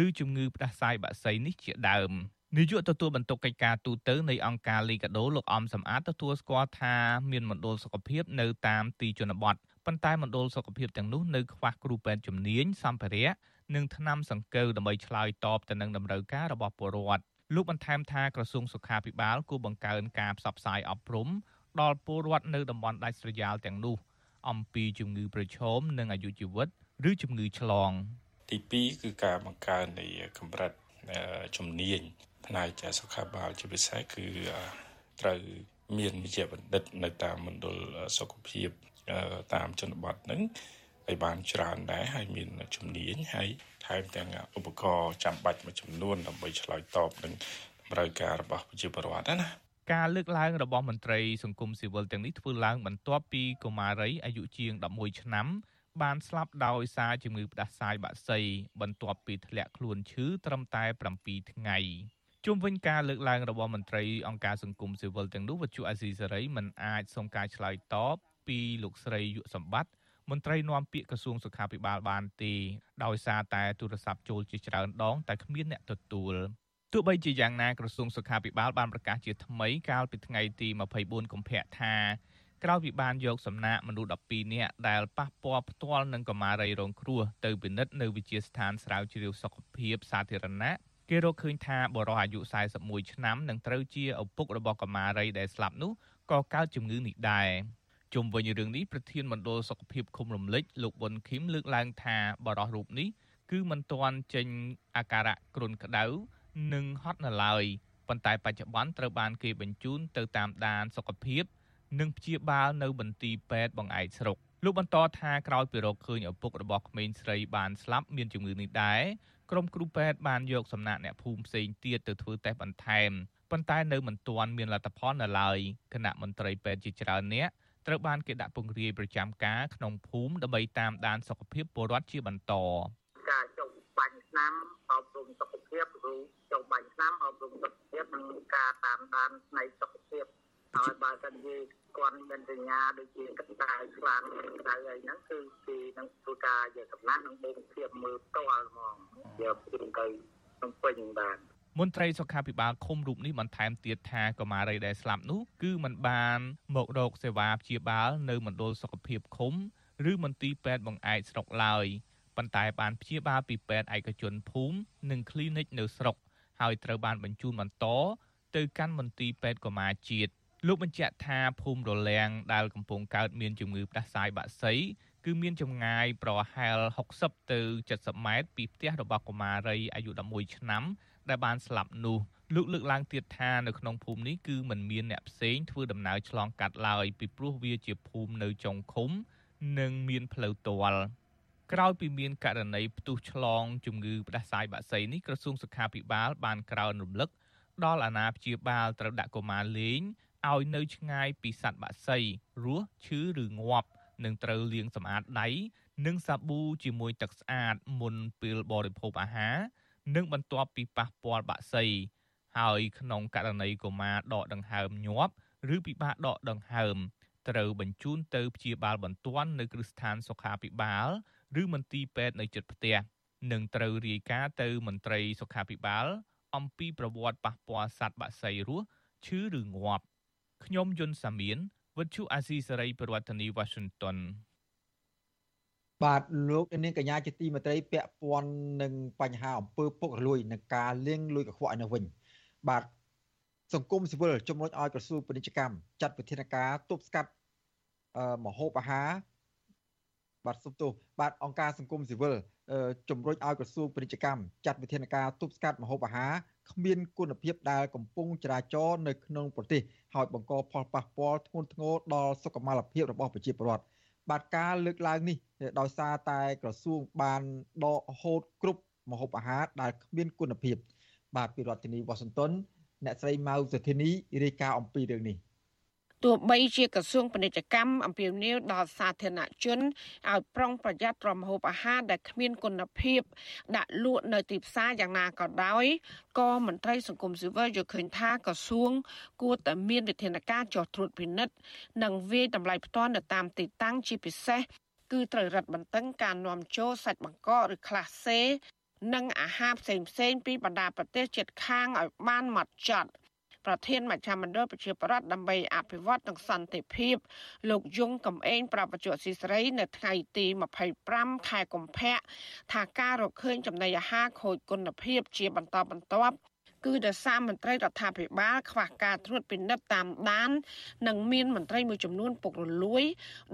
ឬជំងឺផ្ដាសាយបាក់សីនេះជាដើម។ នាយកទទួលបន្ទុកកិច្ចការទូតនៃអង្គការលីកាដូលោកអំសំអាតទទួលស្គាល់ថាមានមណ្ឌលសុខភាពនៅតាមទីជនបទប៉ុន្តែមណ្ឌលសុខភាពទាំងនោះនៅខ្វះគ្រូពេទ្យជំនាញសម្ភារៈនិងថ្នាំសង្កូវដើម្បីឆ្លើយតបទៅនឹងតម្រូវការរបស់ពលរដ្ឋលោកបន្ថែមថាក្រសួងសុខាភិបាលគួរបង្កើនការផ្សព្វផ្សាយអប់រំដល់ពលរដ្ឋនៅតំបន់ដាច់ស្រយាលទាំងនោះអំពីជំងឺប្រឈមនិងអាយុជីវិតឬជំងឺឆ្លង ទី2គឺការបង្កើននៃកម្រិតជំនាញ ផ្នែកសុខាភិបាលជាពិសេសគឺត្រូវមានវិជ្ជាបណ្ឌិតនៅតាមមណ្ឌលសុខភាពតាមជនបទហ្នឹងឲ្យបានច្រើនដែរហើយមានជំនាញហើយថែមទាំងឧបករណ៍ចាំបាច់មួយចំនួនដើម្បីឆ្លើយតបនឹងតម្រូវការរបស់ប្រជាពលរដ្ឋណាការលើកឡើងរបស់មន្ត្រីសង្គមស៊ីវិលទាំងនេះធ្វើឡើងបន្ទាប់ពីកុមារីអាយុជាង11ឆ្នាំបានស្លាប់ដោយសារជំងឺផ្ដាសាយបាក់សីបន្ទាប់ពីធ្លាក់ខ្លួនឈឺត្រឹមតែ7ថ្ងៃ ជុំវិញការលើកឡើងរបស់មន្ត្រីអង្គការសង្គមស៊ីវិលទាំងនោះវិទ្យុអាស៊ីសេរីមិនអាចសុំការឆ្លើយតបពីលោកស្រីយុសម្បត្តិមន្ត្រីនាំពាក្យក្រសួងសុខាភិបាលបានទេដោយសារតែទូរស័ព្ទចូលជាច្រើនដងតែគ្មានអ្នកទទួលទោះបីជាយ៉ាងណាក្រសួងសុខាភិបាលបានប្រកាសជាថ្មីកាលពីថ្ងៃទី24កុម្ភៈថាក្រោយពីបានយកសំណាក់មនុស្ស12នាក់ដែលប៉ះពាល់ផ្ទាល់នឹងកុមារីរងគ្រោះទៅពិនិត្យនៅវិទ្យាស្ថានស្រាវជ្រាវសុខភាពសាធារណៈ គេរកឃើញថាបរិសុទ្ធអាយុ41ឆ្នាំនឹងត្រូវជាឪពុករបស់កុមារីដែលស្លាប់នោះក៏កើតជំងឺនេះដែរជុំវិញរឿងនេះប្រធានមណ្ឌលសុខភាពឃុំរំលេចលោកវុនឃីមលើកឡើងថាបរិសុទ្ធរូបនេះគឺមិនទាន់ចេញអាការៈគ្រុនក្តៅនិងហត់នៅឡើយប៉ុន្តែបច្ចុប្បន្នត្រូវបានគេបញ្ជូនទៅតាមដានសុខភាព និងព្យាបាលនៅមន្ទីរពេទ្យបង្អែកស្រុកលោកបន្តថាក្រោយពីរកឃើញឪពុករបស់ក្មេងស្រីបានស្លាប់មានជំងឺនេះដែរ ក្រុមគ្រូពេទ្យបានយកសំណាក់អ្នកភូមិផ្សេងទៀតទៅធ្វើតេស្តបន្ថែមប៉ុន្តែនៅមិនទាន់មានលទ្ធផលនៅឡើយគណៈមន្ត្រីពេទ្យជាច្រើនអ្នកត្រូវបានគេដាក់ពង្រាយប្រចាំការក្នុងភូមិដើម្បីតាមដានសុខភាពពលរដ្ឋជាបន្តការចុះបាញ់ឆ្នាំអប់រំសុខភាពឬចុះបាញ់ឆ្នាំអប់រំសុខភាពនិងការតាមដានផ្នែកសុខភាពហើយបើសិនជា គាត់មានសញ្ញាដូចជាកណ្ដាលខ្លាំងកណ្ដាលអីហ្នឹងគឺគេនឹងធ្វើការយកសំណាក់និងបូកភាពមើលផ្ទាល់ហ្មងយកពីទៅក្នុងពេញបានមន្ត្រីសុខាភិបាលឃុំរូបនេះបន្ថែមទៀតថាកុមារីដែលស្លាប់នោះគឺមិនបានមករកសេវាព្យាបាលនៅមណ្ឌលសុខភាពឃុំឬមន្ទីរពេទ្យបង្អែកស្រុកឡើយប៉ុន្តែបានព្យាបាលពីពេទ្យឯកជនភូមិនិង clinic នៅស្រុកហើយត្រូវបានបញ្ជូនបន្តទៅកាន់មន្ទីរពេទ្យកុមារជាតិ លោកបញ្ជាក់ថាភូមិរលាំងដែលកំពុងកើតមានជំងឺផ្ដាសាយបាក់សីគឺមានចម្ងាយប្រហែល60ទៅ70ម៉ែត្រពីផ្ទះរបស់កុមារីអាយុ11ឆ្នាំ ដែលបានស្លាប់នោះលោកលើកឡើងទៀតថានៅក្នុងភូមិនេះគឺមិនមានអ្នកផ្សេងធ្វើដំណើរឆ្លងកាត់ឡើយពីព្រោះវាជាភូមិនៅចុងឃុំ និងមានផ្លូវទាល់ក្រោយពីមានករណីផ្ទុះឆ្លងជំងឺផ្ដាសាយបាក់សីនេះក្រសួងសុខាភិបាលបានក្រើនរំលឹកដល់អាណាព្យាបាលត្រូវដាក់កុមារលេង ឲ្យនៅឆ្ងាយពីសត្វបក្សីរស់ឈឺឬងាប់និងត្រូវលាងសម្អាតដៃនិងសាប៊ូជាមួយទឹកស្អាតមុនពេលបរិភោគអាហារនិងបន្ទាប់ពីប៉ះពាល់បក្សីហើយក្នុងករណីកុមារដកដង្ហើមញាប់ឬពិបាកដកដង្ហើមត្រូវបញ្ជូនទៅព្យាបាលបន្ទាន់នៅគ្រឹះស្ថានសុខាភិបាលឬមន្ទីរពេទ្យនៅជិតផ្ទះនិងត្រូវរាយការណ៍ទៅមន្ត្រីសុខាភិបាលអំពីប្រវត្តិប៉ះពាល់សត្វបក្សីរស់ឈឺឬងាប់ ខ្ញុំយុនសាមៀនវិទ្យុអាស៊ីសេរីប្រធានាធិបតី Washington បាទលោកនាងកញ្ញាជាទីមេត្រីពាក់ព័ន្ធនឹងបញ្ហាអំពើពុករលួយនិងការលាងលុយកខ្វក់នៅវិញបាទសង្គមស៊ីវិលជំរុញឲ្យក្រសួងពាណិជ្ជកម្មចាត់វិធានការទប់ស្កាត់មហូបអាហារបាទសុំទោសបាទអង្គការសង្គមស៊ីវិលជំរុញឲ្យក្រសួងពាណិជ្ជកម្មចាត់វិធានការទប់ស្កាត់មហូបអាហារ គ្មានគុណភាពដែលកំពុងចរាចរនៅក្នុងប្រទេសហើយបង្កផលប៉ះពាល់ធ្ងន់ធ្ងរដល់សុខុមាលភាពរបស់ប្រជាពលរដ្ឋបាទការលើកឡើងនេះដោយសារតែក្រសួងបានដកហូតគ្រប់មហូបអាហារដែលគ្មានគុណភាព បាទពីរដ្ឋធានីវ៉ាស៊ីនតោនអ្នកស្រីម៉ៅសុធានីរាយការណ៍អំពីរឿងនេះ ទោះបីជាក្រសួងពាណិជ្ជកម្មអំពាវនាវដល់សាធារណជនឲ្យប្រុងប្រយ័ត្នរំហូបអាហារដែលគ្មានគុណភាព ដាក់លក់នៅទីផ្សារយ៉ាងណាក៏ដោយក៏មន្ត្រីសង្គមស៊ីវិលយល់ឃើញថាក្រសួង គួរតែមានវិធានការចោះត្រួតពិនិត្យនិងវាយតម្លៃផ្ទាល់នៅតាមទីតាំងជាពិសេសគឺត្រូវរឹតបន្តឹងការនាំចូលសាច់បង្កកឬក្លាសេនិងអាហារផ្សេងៗពីបណ្ដាប្រទេសជិតខាងឲ្យបានម៉ត់ចត់ ប្រធានមជ្ឈមណ្ឌលប្រជាប្រដ្ឋដើម្បីអភិវឌ្ឍនិងសន្តិភាព លោកយងកំឯងប្រាប់បច្ចុប្បន្នស៊ីស្រី នៅថ្ងៃទី25ខែកុម្ភៈថាការរកឃើញចំណីអាហារខូចគុណភាព ជាបន្តបន្ទាប់គឺដោយសារមន្ត្រីរដ្ឋាភិបាលខ្វះការត្រួតពិនិត្យតាមដាន និងមានមន្ត្រីមួយចំនួនពុករលួយ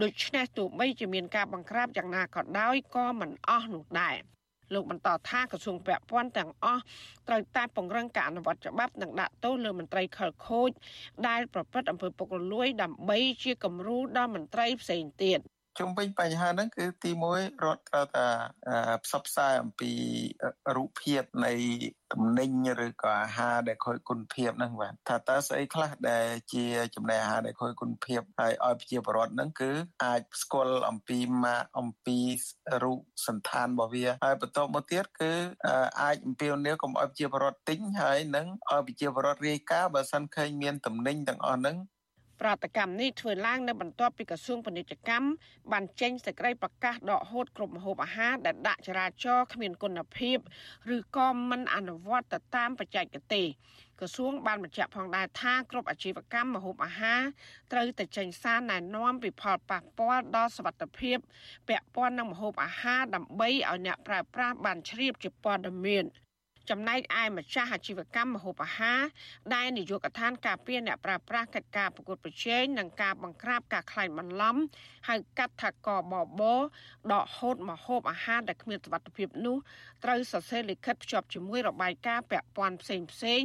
ដូច្នេះទោះបីជាមានការបង្ក្រាបយ៉ាងណាក៏ដោយក៏មិនអស់នោះដែរ លោកបន្តថាក្រសួងពាក់ព័ន្ធទាំងអស់ត្រូវតែពង្រឹងការអនុវត្តច្បាប់និងដាក់ទោសលើមន្ត្រីខិលខូចដែលប្រព្រឹត្តអំពើពុករលួយដើម្បីជាគំរូដល់មន្ត្រីផ្សេងទៀត ជុំវិញបញ្ហាហ្នឹងគឺទី1រដ្ឋត្រូវតែផ្សព្វផ្សាយអំពីរូបភាពនៃទំនិញឬក៏អាហារដែលខូចគុណភាពហ្នឹងបាទថាតើស្អីខ្លះដែលជាចំណីអាហារដែលខូចគុណភាពហើយឲ្យប្រជាពលរដ្ឋហ្នឹងគឺអាចស្គាល់អំពីម៉ាកអំពីរូបសន្តានរបស់វាហើយបន្តមកទៀតគឺអាចអំពាវនាវកុំឲ្យប្រជាពលរដ្ឋទិញហើយនឹងឲ្យប្រជាពលរដ្ឋរាយការណ៍បើសិនឃើញមានទំនិញទាំងអស់ហ្នឹង ប្រតិកម្មនេះធ្វើឡើងនៅបន្ទាប់ពីក្រសួងពាណិជ្ជកម្មបានចេញសេចក្តីប្រកាសដកហូតគ្រប់ម្ហូបអាហារដែលដាក់ចរាចរណ៍គ្មានគុណភាពឬក៏មិនអនុវត្តទៅតាមបច្ចេកទេសក្រសួងបានបញ្ជាក់ផងដែរថាគ្រប់អាជីវកម្មម្ហូបអាហារត្រូវតែចេញសារណែនាំពីផលប៉ះពាល់ដល់សុខភាពពាក់ព័ន្ធនឹងម្ហូបអាហារដើម្បីឲ្យអ្នកប្រើប្រាស់បានជ្រាបជាព័ត៌មាន។ ចំណែកឯម្ចាស់អាជីវកម្មម្ហូបអាហារដែលនាយកដ្ឋានការពារអ្នកប្រើប្រាស់កិច្ចការប្រកួតប្រជែងនិងការបង្ក្រាបការក្លែងបន្លំហៅកាត់ថាកបបដកហូតម្ហូបអាហារដែលគ្មានសុវត្ថិភាពនោះត្រូវសរសេរលិខិតភ្ជាប់ជាមួយរបាយការណ៍ពាក់ព័ន្ធផ្សេងផ្សេង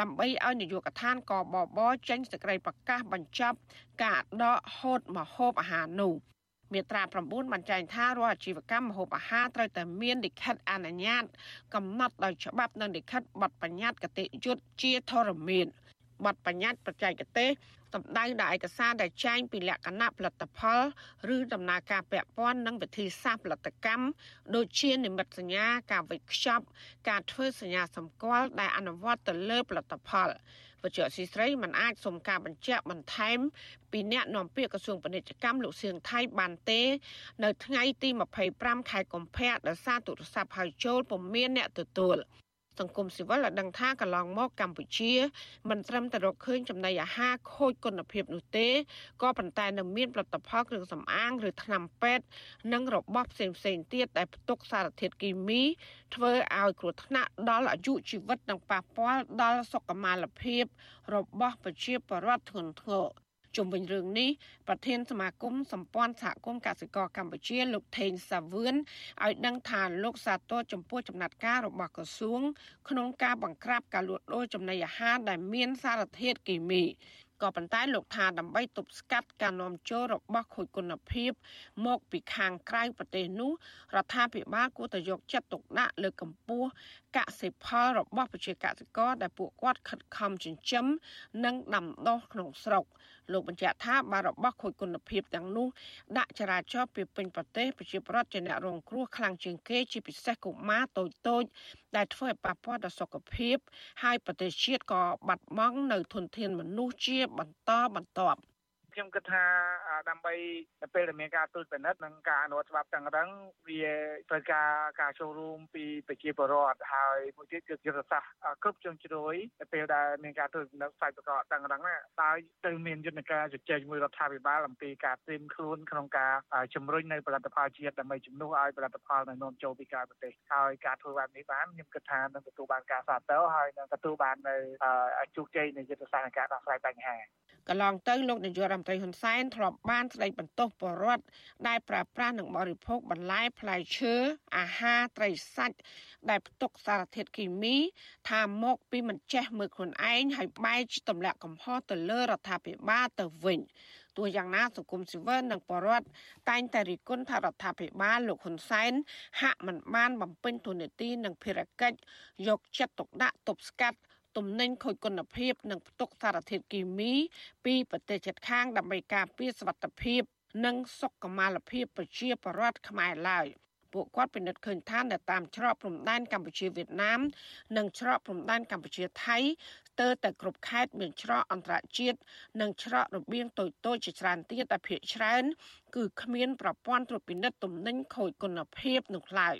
ដើម្បីឲ្យនាយកដ្ឋានកបបចេញសេចក្តីប្រកាសបញ្ចប់ការដកហូតម្ហូបអាហារនោះ មាត្រា9បានចែងថារាល់អាជីវកម្មម្ហូបអាហារត្រូវតែមានលិខិតអនុញ្ញាត កំណត់ដោយច្បាប់និងលិខិតបទបញ្ញត្តិគតិយុត្តជាធរមានបទបញ្ញត្តិបច្ចេកទេសសម្ដៅដល់ឯកសារដែលចែងពីលក្ខណៈផលិតផលឬដំណើរការពាក់ព័ន្ធនឹងវិធីសាស្ត្រផលិតកម្មដូចជានិមិត្តសញ្ញាការវេចខ្ចប់ការធ្វើសញ្ញាសម្គាល់ដែលអនុវត្តទៅលើផលិតផល វជ្ជស៊ីស្រីមិនអាចសុំការបញ្ជាក់បន្ថែមពីអ្នកនាំពាក្យក្រសួងពាណិជ្ជកម្មលោកសៀងថៃបានទេ នៅថ្ងៃទី25ខែកុម្ភៈដោយសារទូរស័ព្ទហៅចូលពុំមានអ្នកទទួល សង្គមស៊ីវិលបានដឹងថាកន្លងមកកម្ពុជាមិនត្រឹមតែរកឃើញចំណីអាហារខូចគុណភាពនោះទេក៏ប៉ុន្តែនៅមានផលិតផលគ្រឿងសម្អាងឬថ្នាំពេទ្យនិងរបស់ផ្សេងផ្សេងទៀតដែលផ្ទុកសារធាតុគីមី ធ្វើឲ្យគ្រោះថ្នាក់ដល់អាយុជីវិតនិងប៉ះពាល់ដល់សុខុមាលភាពរបស់ប្រជាពលរដ្ឋធ្ងន់ធ្ងរ ជុំវិញរឿងនេះប្រធានសមាគមសម្ព័ន្ធសហគមន៍កសិករកម្ពុជា លោកថេងសាវឿនឲ្យដឹងថាលោកសាទរចំពោះចំណាត់ការរបស់ក្រសួង ក្នុងការបង្ក្រាបការលួចដូរចំណីអាហារដែលមានសារធាតុគីមីក៏ប៉ុន្តែលោកថាដើម្បីទប់ស្កាត់ការនាំចូលរបស់ខូចគុណភាព មកពីខាងក្រៅប្រទេសនោះរដ្ឋាភិបាលគួរតែយកចិត្តទុកដាក់លើកកម្ពស់កសិផលរបស់ប្រជាកសិករដែលពួកគាត់ខិតខំចិញ្ចឹមនិងដាំដុះក្នុងស្រុក លោកបញ្ជាក់ថាបើរបស់ខូចគុណភាពទាំងនោះដាក់ចរាចរណ៍ពីពេញប្រទេសប្រជាប្រដ្ឋជាអ្នករងគ្រោះខ្លាំងជាងគេជាពិសេសកុមារតូចតូចដែលធ្វើឲ្យប៉ះពាល់ដល់សុខភាព ហើយប្រទេសជាតិក៏បាត់បង់នៅធនធានមនុស្សជាបន្តបន្ទាប់ ខ្ញុំគិតថាដើម្បីនៅពេលដែលមានការត្រួតពិនិត្យនិងការអនុវត្តច្បាប់ទាំងរឹងវាត្រូវការការចូលរួមពីប្រជាពលរដ្ឋហើយមួយទៀតគឺយុទ្ធសាស្ត្រគ្រប់ជ្រុងជ្រោយនៅពេលដែលមានការត្រួតពិនិត្យផ្សាយប្រកបទាំងរឹងណាតើទៅមានយន្តការជជែកជាមួយរដ្ឋាភិបាលអំពីការត្រៀមខ្លួនក្នុងការជំរុញនៅផលិតផលជាតិដើម្បីជំនួសឲ្យផលិតផលនៅនាំចូលពីក្រៅប្រទេសហើយការធ្វើបែបនេះបានខ្ញុំគិតថានឹងទទួលបានការសាទរហើយនឹងទទួលបាននៅជោគជ័យនៃយុទ្ធសាស្ត្រនៃការដោះស្រាយបញ្ហា កន្លងទៅលោកនាយករដ្ឋមន្ត្រីហ៊ុនសែនធ្លាប់បានស្ដីបន្ទោសបរដ្ឋដែលប្រើប្រាស់និងបរិភោគបន្លែផ្លែឈើអាហារត្រីសាច់ដែលផ្ទុកសារធាតុគីមី ថាមកពីមិនចេះមើលខ្លួនឯងហើយបែរជាទម្លាក់កំហុសទៅលើរដ្ឋាភិបាលទៅវិញទោះយ៉ាងណាសង្គមស៊ីវិលនិងបរដ្ឋតែងតែរិះគន់ថារដ្ឋាភិបាលលោកហ៊ុនសែនហាក់មិនបានបំពេញទូនាទីនិងភារកិច្ចយកចិត្តទុកដាក់ទប់ស្កាត់ ទំនិញខូចគុណភាព និងផ្ទុកសារធាតុគីមី ពីប្រទេសជិតខាងដើម្បីការពារសុវត្ថិភាព និងសុខុមាលភាពប្រជាពលរដ្ឋខ្មែរឡើយពួកគាត់ពិនិត្យឃើញថានៅតាមច្រកព្រំដែនកម្ពុជាវៀតណាម និងច្រកព្រំដែនកម្ពុជាថៃស្ទើរតែគ្រប់ខេត្តមានច្រកអន្តរជាតិនិងច្រករបៀងតូចតូចជាច្រើនទៀតដែលភាគច្រើន គឺគ្មានប្រព័ន្ធត្រួតពិនិត្យទំនិញខូចគុណភាពនោះឡើយ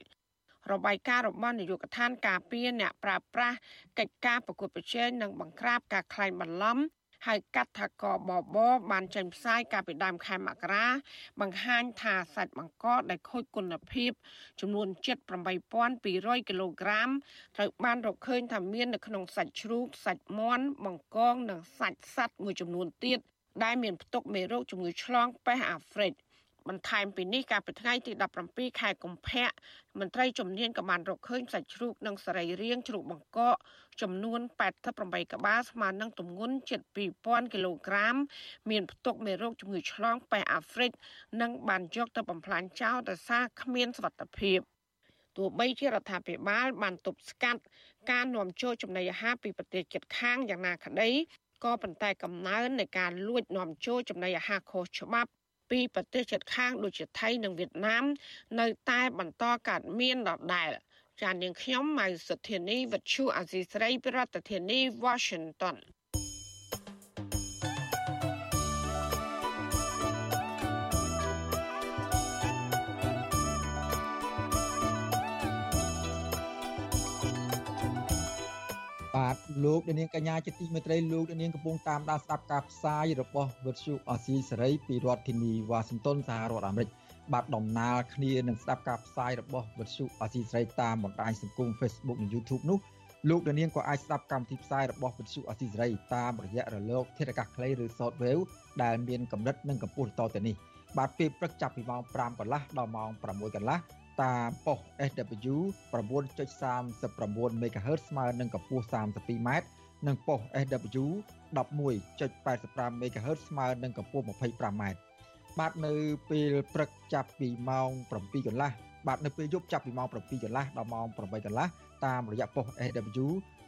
របាយការណ៍របស់នាយកដ្ឋានការពារអ្នកប្រើប្រាស់កិច្ចការប្រកួតប្រជែងនិងបង្ក្រាបការក្លែងបន្លំហើយកាត់ថាកបបបានចេញផ្សាយកាលពីដើមខែមករា បង្ហាញថាសាច់បង្កកដែលខូចគុណភាព ចំនួន78,200គីឡូក្រាមត្រូវបានរកឃើញថាមាននៅក្នុងសាច់ជ្រូកសាច់មាន់បង្កងនិងសាច់សត្វមួយចំនួនទៀតដែលមានផ្ទុកមេរោគជំងឺឆ្លងប៉េះអាហ្វ្រិក បន្ថែមពីនេះកាលពីថ្ងៃទី17ខែកុម្ភៈមន្ត្រីជំនាញក៏បានរកឃើញសាច់ជ្រូកនិងសរីរាង្គជ្រូកបង្កកចំនួន88ក្បាលស្មើនឹងទម្ងន់ជិត2000គីឡូក្រាម មានផ្ទុកមេរោគជំងឺឆ្លងប៉ែអាហ្វ្រិកនិងបានយកទៅបំផ្លាញចោលដោយសារគ្មានសុវត្ថិភាពទោះបីជារដ្ឋាភិបាលបានទប់ស្កាត់ការនាំចូលចំណីអាហារពីប្រទេសជិតខាងយ៉ាងណាក្តីក៏ប៉ុន្តែកំណើននៃការលួចនាំចូលចំណីអាហារខុសច្បាប់ ពីប្រទេសជិតខាងដូចជាថៃនិងវៀតណាម នៅតែបន្តកើតមានដដែលចាននាងខ្ញុំម៉ៅសុធានីវិទ្យុអាស៊ីស្រីប្រធានាធិបតី Washington លោកនាងកញ្ញាជាទីមេត្រីលោកនាងកំពុងតាមដានស្ដាប់ការផ្សាយរបស់វិទ្យុអស៊ីសេរីពីរដ្ឋធានីវ៉ាស៊ីនតោនសហរដ្ឋអាមេរិកបាទដំណើរគ្នានឹងស្ដាប់ការផ្សាយរបស់វិទ្យុអស៊ីសេរីតាមបណ្ដាញសង្គម Facebook និង YouTube នោះលោកនាងក៏អាចស្ដាប់កម្មវិធីផ្សាយរបស់វិទ្យុអស៊ីសេរីតាមរយៈរលកធាតុអាកាសខ្លីឬ Shortwave ដែលមានកម្រិតនិងកម្ពស់តទៅនេះបាទពេលព្រឹកចាប់ពីម៉ោង5កន្លះដល់ម៉ោង6កន្លះ តាមប៉ុស SW 9.39 MHz ស្មើនឹងកម្ពស់ 32m និងប៉ុស SW 11.85 MHz ស្មើនឹងកម្ពស់ 25m បាទនៅពេលព្រឹកចាប់ពីម៉ោង7កន្លះបាទនៅពេលយប់ចាប់ពីម៉ោង7កន្លះដល់ម៉ោង8កន្លះតាមរយៈប៉ុស SW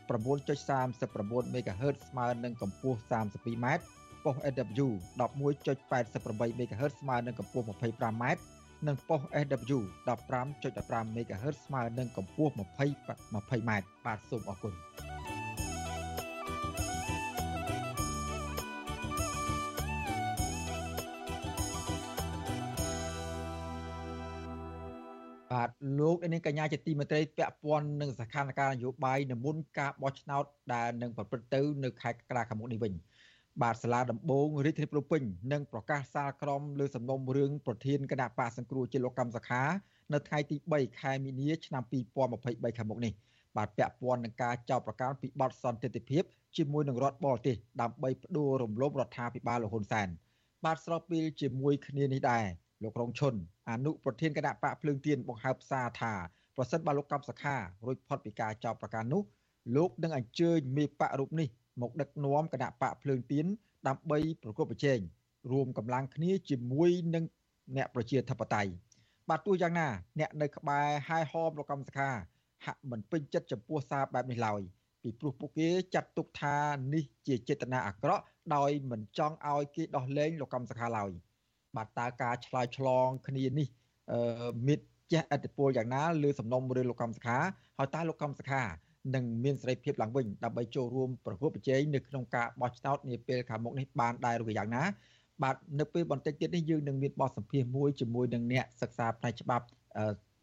9.39 MHz ស្មើនឹងកម្ពស់ 32m ប៉ុស SW 11.88 MHz ស្មើនឹងកម្ពស់ 25m និងប៉ុស SW 15.15 MHz ស្មើនឹងកម្ពស់20 20m បាទសូមអរគុណបាទលោកនាងកញ្ញាជាទីមេត្រីពាក់ព័ន្ធនឹងសកម្មភាពនយោបាយនិមន្តការបោះឆ្នោតដែលនឹងប្រព្រឹត្តទៅនៅខែកក្កដាខាងមុខនេះវិញ បាទសាលាដំបងរាជធានីភ្នំពេញនឹងប្រកាសសាលក្រមលើសំណុំរឿងប្រធានគណៈបកសង្គ្រោះជាតិលោកកម្មសខានៅថ្ងៃទី3ខែមីនាឆ្នាំ2023ខាងមុខនេះបាទពាក់ព័ន្ធនឹងការចោទប្រកាន់ពីបទសន្តិទិភាពជាមួយនឹងរដ្ឋបរទេសដើម្បីផ្ដួលរំលោភរដ្ឋាភិបាលលោកហ៊ុនសែនបាទស្របពេលជាមួយគ្នានេះដែរលោករងឈុនអនុប្រធានគណៈបកភ្លើងទៀនបង្ហើបសារថាប្រសិនបើលោកកម្មសខារួចផុតពីការចោទប្រកាន់នោះលោកនឹងអញ្ជើញមេបករូបនេះ មកដឹកនាំគណៈបកភ្លើងទៀនដើម្បីប្រកបប្រជែងរួមកម្លាំងគ្នាជាមួយនឹងអ្នកប្រជាធិបតេយ្យបាទទោះយ៉ាងណា អ្នកនៅក្បែរហាយហោមលោកកម្មសខាហាក់មិនពេញចិត្តចំពោះសារបែបនេះឡើយពីព្រោះពួកគេចាត់ទុកថានេះជាចេតនាអាក្រក់ដោយមិនចង់ឲ្យគេដោះលែងលោកកម្មសខាឡើយបាទតើការឆ្លើយឆ្លងគ្នានេះអឺមានចេះអតិពលយ៉ាងណាលើសំណុំរឿងលោកកម្មសខាហើយតើលោកកម្មសខា នឹងមានសេរីភាពឡើងវិញដើម្បីចូលរួមប្រកួតប្រជែងនៅក្នុងការបោះឆ្នោតនាពេលខាងមុខនេះបានដែរឬយ៉ាងណាបាទនៅពេលបន្តិចទៀតនេះយើងនឹងមានបទសម្ភាសន៍មួយជាមួយនឹងអ្នកសិក្សាផ្នែកច្បាប់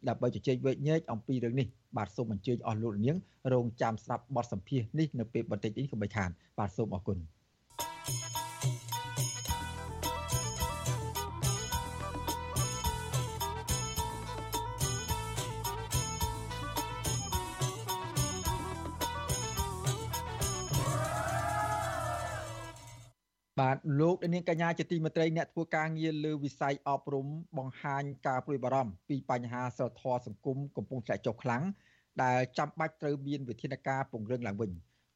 ដើម្បីជជែកវែកញែកអំពីរឿងនេះបាទសូមអញ្ជើញអស់លោកនាងរងចាំស្ដាប់បទសម្ភាសន៍នេះនៅពេលបន្តិចនេះកុំបីខានបាទសូមអរគុណ បាទលោកនាងកញ្ញាជាទីមេត្រីអ្នកធ្វើការងារលើវិស័យអប់រំបង្ហាញការព្រួយបារម្ភពីបញ្ហាសិលធម៌សង្គមកំពុងធ្លាក់ចុះខ្លាំងដែលចាំបាច់ត្រូវមានវិធានការពង្រឹងឡើងវិញ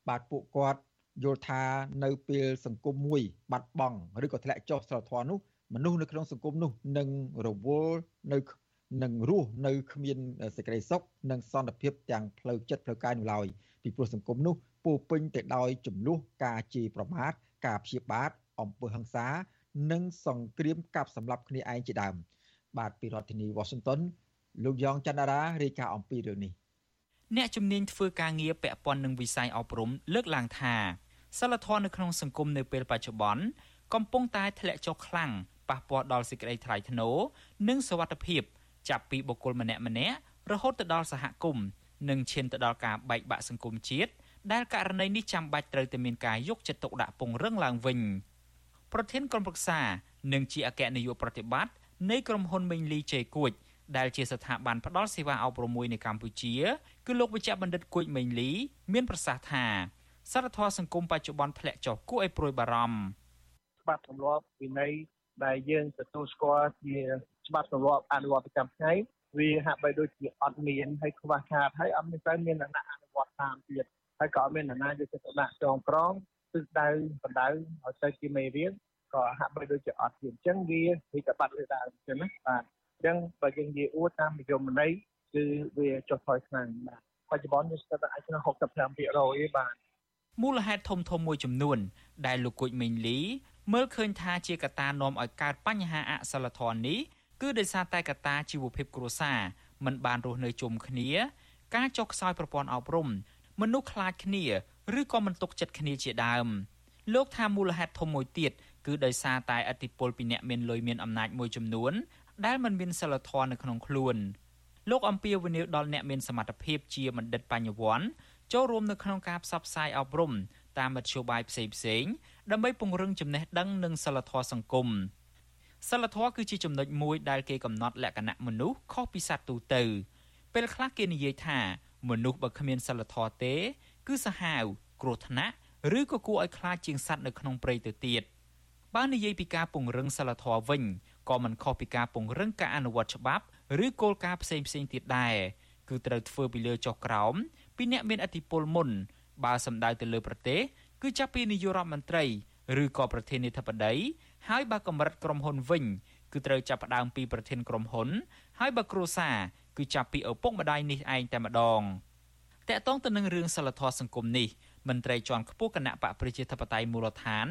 បាទពួកគាត់យល់ថានៅពេលសង្គមមួយ បាត់បង់ឬក៏ធ្លាក់ចុះសិលធម៌នោះមនុស្សនៅក្នុងសង្គមនោះនឹងរវល់នៅនឹងរស់នៅគ្មានសេចក្តីសុខនិងសន្តិភាពទាំងផ្លូវចិត្តផ្លូវកាយនោះឡើយពីព្រោះសង្គមនោះពោពេញទៅដោយចំនួនការជេរប្រមាថ ការព្យាបាទអំពើហិង្សា និងសង្គ្រាមកាប់សម្លាប់គ្នាឯងជាដើម បាទពីរដ្ឋធានី Washington លោកយ៉ងច័ន្ទរារាយការណ៍អំពីរឿងនេះអ្នកជំនាញធ្វើការងារពាក់ព័ន្ធនឹងវិស័យអប់រំលើកឡើងថាសិលធម៌នៅក្នុងសង្គមនៅពេលបច្ចុប្បន្នកំពុងតែធ្លាក់ចុះខ្លាំងប៉ះពាល់ដល់សេចក្តីថ្លៃថ្នូរនិងសុវត្ថិភាព ចាប់ពីបុគ្គលម្នាក់ម្នាក់រហូតទៅដល់សហគមន៍និងឈានទៅដល់ការបែកបាក់សង្គមជាតិ ដែលករណីនេះចាំបាច់ត្រូវតែមានការយកចិត្តទុកដាក់ពង្រឹងឡើងវិញប្រធានក្រុមប្រឹក្សានិងជាអគ្គនាយកប្រតិបត្តិនៃក្រុមហ៊ុនមេងលីជេគួចដែលជាស្ថាប័នផ្ដល់សេវាអប់រំមួយនៅកម្ពុជាគឺលោកវិជ្ជបណ្ឌិតគួចមេងលី មានប្រសាសន៍ថាសារធម៌សង្គមបច្ចុប្បន្នធ្លាក់ចុះគួរឲ្យព្រួយបារម្ភច្បាប់ទម្លាប់វិន័យដែលយើងទទួលស្គាល់ជាច្បាប់ទម្លាប់អនុវត្តប្រចាំថ្ងៃវាហាក់បីដូចជាអត់មានហើយខ្វះខាតហើយអត់មានទៅមានអ្នកអនុវត្តតាមទៀត ហើយក៏អត់មានអ្នកណាយកចិត្តទុកដាក់ចងក្រងទិសដៅបណ្ដៅឲ្យទៅជាមេរៀនក៏ហាក់បីដូចជាអត់ទៀតអញ្ចឹងវាវិកបាត់លើដើមអញ្ចឹងណាបាទអញ្ចឹងបើយើងនិយាយអួតតាមនិយមន័យគឺវាចុះថយខ្លាំងបាទបច្ចុប្បន្នយើងស្ថិតអាចក្នុង65%ទេបាទមូលហេតុធំធំមួយចំនួន ដែលលោកគូចមេងលី មើលឃើញថាជាកត្តានាំឲ្យកើតបញ្ហាអសិលធម៌នេះគឺដោយសារតែកត្តាជីវភាពគ្រួសារមិនបានរស់នៅជុំគ្នា ការចុះខ្សោយប្រព័ន្ធអប់រំ មនុស្សខ្លាចគ្នាឬក៏មិនទុកចិត្តគ្នាជាដើមលោកថាមូលហេតុធំមួយទៀតគឺដោយសារតែអតិពលពីអ្នកមានលុយមានអំណាចមួយចំនួន ដែលមិនមានសិលធម៌នៅក្នុងខ្លួនលោកអំពីវនីវដល់អ្នកមានសមត្ថភាពជាបណ្ឌិតបញ្ញវន្តចូលរួមនៅក្នុងការផ្សព្វផ្សាយអប់រំតាមមធ្យោបាយផ្សេងផ្សេងដើម្បីពង្រឹងចំណេះដឹងនិងសិលធម៌សង្គមសិលធម៌គឺជាចំណុចមួយដែលគេកំណត់លក្ខណៈមនុស្សខុសពីសត្វទូទៅពេលខ្លះគេនិយាយថា មនុស្សបើគ្មានសិលធម៌ទេ គឺសាហាវគ្រោះថ្នាក់ឬក៏គួរឲ្យខ្លាចជាងសត្វនៅក្នុងព្រៃទៅទៀតបើនិយាយពីការពង្រឹងសិលធម៌វិញក៏មិនខុសពីការពង្រឹងការអនុវត្តច្បាប់ឬគោលការណ៍ផ្សេងផ្សេងទៀតដែរគឺត្រូវធ្វើពីលើចុះក្រោមពីអ្នកមានអធិបុលមុនបើសម្ដៅទៅលើប្រទេសគឺចាប់ពីនាយករដ្ឋមន្ត្រីឬក៏ប្រធានាធិបតីហើយបើកម្រិតក្រុមហ៊ុនវិញ គឺត្រូវចាប់ផ្ដើមពីប្រធានក្រុមហ៊ុន ហើយបើគ្រួសារ គឺចាប់ពីឪពុកម្ដាយនេះឯងតែម្ដងតកតងទៅនឹងរឿងសិលធម៌សង្គមនេះមន្ត្រីជាន់ខ្ពស់គណៈបកប្រជាធិបតេយ្យមូលដ្ឋាន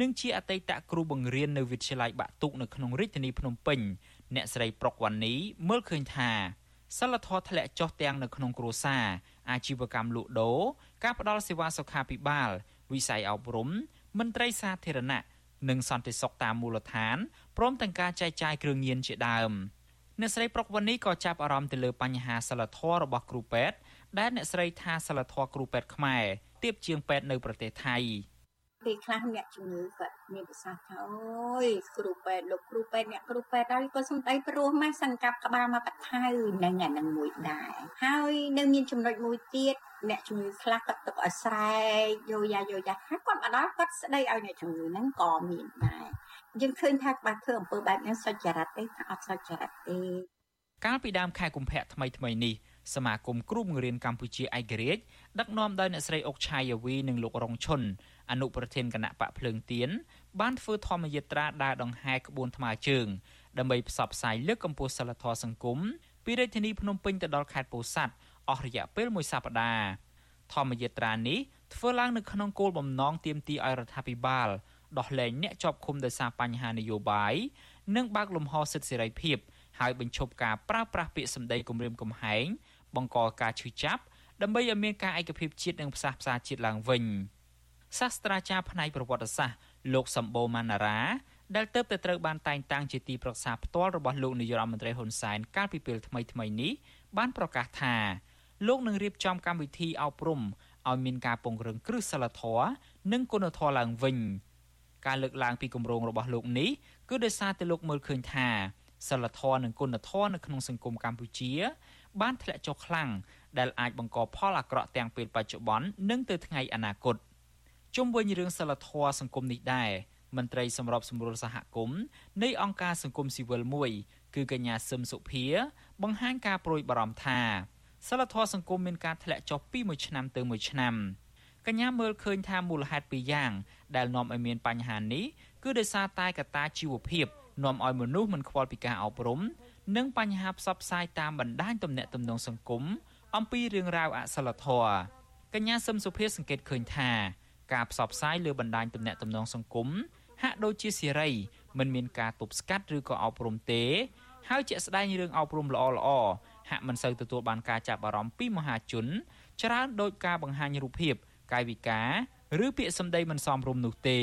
និងជាអតីតគ្រូបង្រៀននៅវិទ្យាល័យបាក់ទុកនៅក្នុងរាជធានីភ្នំពេញអ្នកស្រីប្រុកវ៉ានីមើលឃើញថាសិលធម៌ធ្លាក់ចុះទាំងនៅក្នុងគ្រួសារអាជីវកម្មលក់ដូរការផ្ដល់សេវាសុខាភិបាល វិស័យអប់រំមន្ត្រីសាធារណៈនិងសន្តិសុខតាមមូលដ្ឋានព្រមទាំងការចែកចាយគ្រឿងញៀនជាដើម អ្នកស្រីប្រុកវណ្ណីក៏ចាប់អារម្មណ៍ទៅលើបញ្ហាសិលធម៌របស់គ្រូពេទ្យដែលអ្នកស្រីថាសិលធម៌គ្រូពេទ្យខ្មែរទៀបជាងពេទ្យនៅប្រទេសថៃពេលខ្លះអ្នកជំងឺគាត់មានប្រសាសន៍ថាអូយគ្រូពេទ្យលោកគ្រូពេទ្យអ្នកគ្រូពេទ្យហើយក៏សំដីព្រោះម៉េះសង្កាប់ក្បាលមកបថៅនឹងអានឹងមួយដែរហើយនៅមានចំណុចមួយទៀត អ្នកជំងឺខ្លះគាត់ទុកឲ្យស្រែកយោយ៉ាយោយ៉ាហើយគាត់មកដល់គាត់ស្ដីឲ្យអ្នកជំងឺហ្នឹងក៏មានដែរយើងឃើញថាបើធ្វើអំពើបែបនេះសុចរិតទេថាអត់សុចរិតទេកាលពីដើមខែកុម្ភៈថ្មីថ្មីនេះសមាគមគ្រូបង្រៀនកម្ពុជាឯករាជ្យដឹកនាំដោយអ្នកស្រីអុកឆាយាវីនិងលោករងឈុនអនុប្រធានគណៈបកភ្លើងទៀនបានធ្វើធម្មយាត្រាដើរដង្ហែក្បួនថ្មើរជើងដើម្បីផ្សព្វផ្សាយលើកកម្ពស់សិលធម៌សង្គមពីរាជធានីភ្នំពេញទៅដល់ខេត្តពោធិ៍សាត់ អស់រយៈពេលមួយសប្តាហ៍ធម្មយាត្រានេះធ្វើឡើងនៅក្នុងគោលបំណងទាមទារឲ្យរដ្ឋាភិបាលដោះលែងអ្នកជាប់ឃុំដោយសារបញ្ហានយោបាយនិងបើកលំហសិទ្ធិសេរីភាពហើយបញ្ឈប់ការប្រើប្រាស់ពាក្យសម្ដីគំរាមកំហែងបង្កការឈឺចាប់ដើម្បីឲ្យមានការឯកភាពជាតិនិងផ្សះផ្សាជាតិឡើងវិញសាស្ត្រាចារ្យផ្នែកប្រវត្តិសាស្ត្រលោកសម្បូរម៉ាណារ៉ាដែលទៅតែត្រូវបានតែងតាំងជាទីប្រឹក្សាផ្ទាល់របស់លោកនាយរដ្ឋមន្ត្រីហ៊ុនសែនកាលពីពេលថ្មីៗនេះបានប្រកាសថា លោកនឹងរៀបចំកម្មវិធីអប់រំឲ្យមានការពង្រឹងគ្រឹះសិលធម៌និងគុណធម៌ឡើងវិញការលើកឡើងពីគម្រោងរបស់លោកនេះគឺដោយសារតែលោកមើលឃើញថាសិលធម៌និងគុណធម៌នៅក្នុងសង្គមកម្ពុជា បានធ្លាក់ចុះខ្លាំងដែលអាចបង្កផលអាក្រក់ទាំងពេលបច្ចុប្បន្ននិងទៅថ្ងៃអនាគតជុំវិញរឿងសិលធម៌សង្គមនេះដែរមន្ត្រីសម្របសម្រួលសហគមន៍នៃអង្គការសង្គមស៊ីវិលមួយគឺកញ្ញាសឹមសុភា បង្ហាញការប្រួយបារម្ភថា សិលធម៌សង្គមមានការធ្លាក់ចុះពីមួយឆ្នាំទៅមួយឆ្នាំកញ្ញាមើលឃើញថាមូលហេតុពីរយ៉ាង ដែលនាំឲ្យមានបញ្ហានេះគឺដោយសារតែកត្តាជីវភាពនាំឲ្យមនុស្សមិនខ្វល់ពីការអប់រំ និងបញ្ហាផ្សព្វផ្សាយតាមបណ្ដាញទំនាក់ទំនងសង្គមអំពីរឿងរ៉ាវអសិលធម៌កញ្ញាសឹមសុភាសង្កេតឃើញថាការផ្សព្វផ្សាយលើបណ្ដាញទំនាក់ទំនងសង្គមហាក់ដូចជាសេរីមិនមានការទប់ស្កាត់ឬក៏អប់រំទេ ហើយជាក់ស្ដែងរឿងអប់រំល្អល្អ ហាក់មិនសូវទទួលបានការចាប់អារម្មណ៍ពីមហាជន ច្រើនដោយការបង្ហាញរូបភាព កាយវិការ ឬពាក្យសម្ដីមិនសមរម្យនោះទេ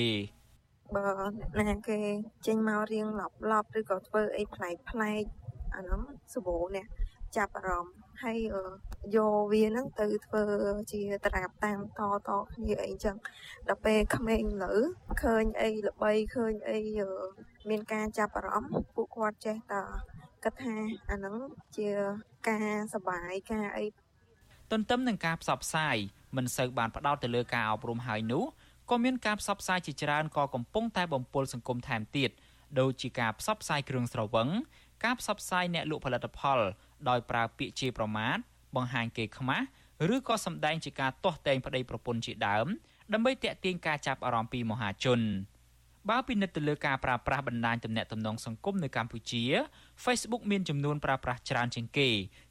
បើណាគេចេញមករៀងឡប់ឡប់ឬក៏ធ្វើអីប្លែកប្លែកអានោះសវោនេះចាប់អារម្មណ៍ហើយយកវាហ្នឹងទៅធ្វើជាត្រាប់តាមតតគ្នាអីចឹងដល់ពេលក្មេងលើឃើញអីល្បីឃើញអីមានការចាប់អារម្មណ៍ពួកគាត់ចេះតែ គិតថាអាហ្នឹងជាការសបាយការអីទន្ទឹមនឹងការផ្សព្វផ្សាយមិនសូវបានផ្ដោតទៅលើការអប់រំហើយនោះក៏មានការផ្សព្វផ្សាយជាច្រើនក៏កំពុងតែបំពុលសង្គមថែមទៀតដូចជាការផ្សព្វផ្សាយគ្រឿងស្រវឹងការផ្សព្វផ្សាយអ្នកលក់ផលិតផល ដោយប្រើពាក្យជាប្រមាថបង្ហាញគេខ្មាស់ឬក៏សម្ដែងជាការទាស់ទែងប្តីប្រពន្ធជាដើមដើម្បីទាក់ទាញការចាប់អារម្មណ៍ពីមហាជន បើពិនិត្យទៅលើការប្រើប្រាស់បណ្ដាញទំនាក់ទំនងសង្គមនៅកម្ពុជា Facebook មានចំនួនប្រើប្រាស់ច្រើនជាងគេ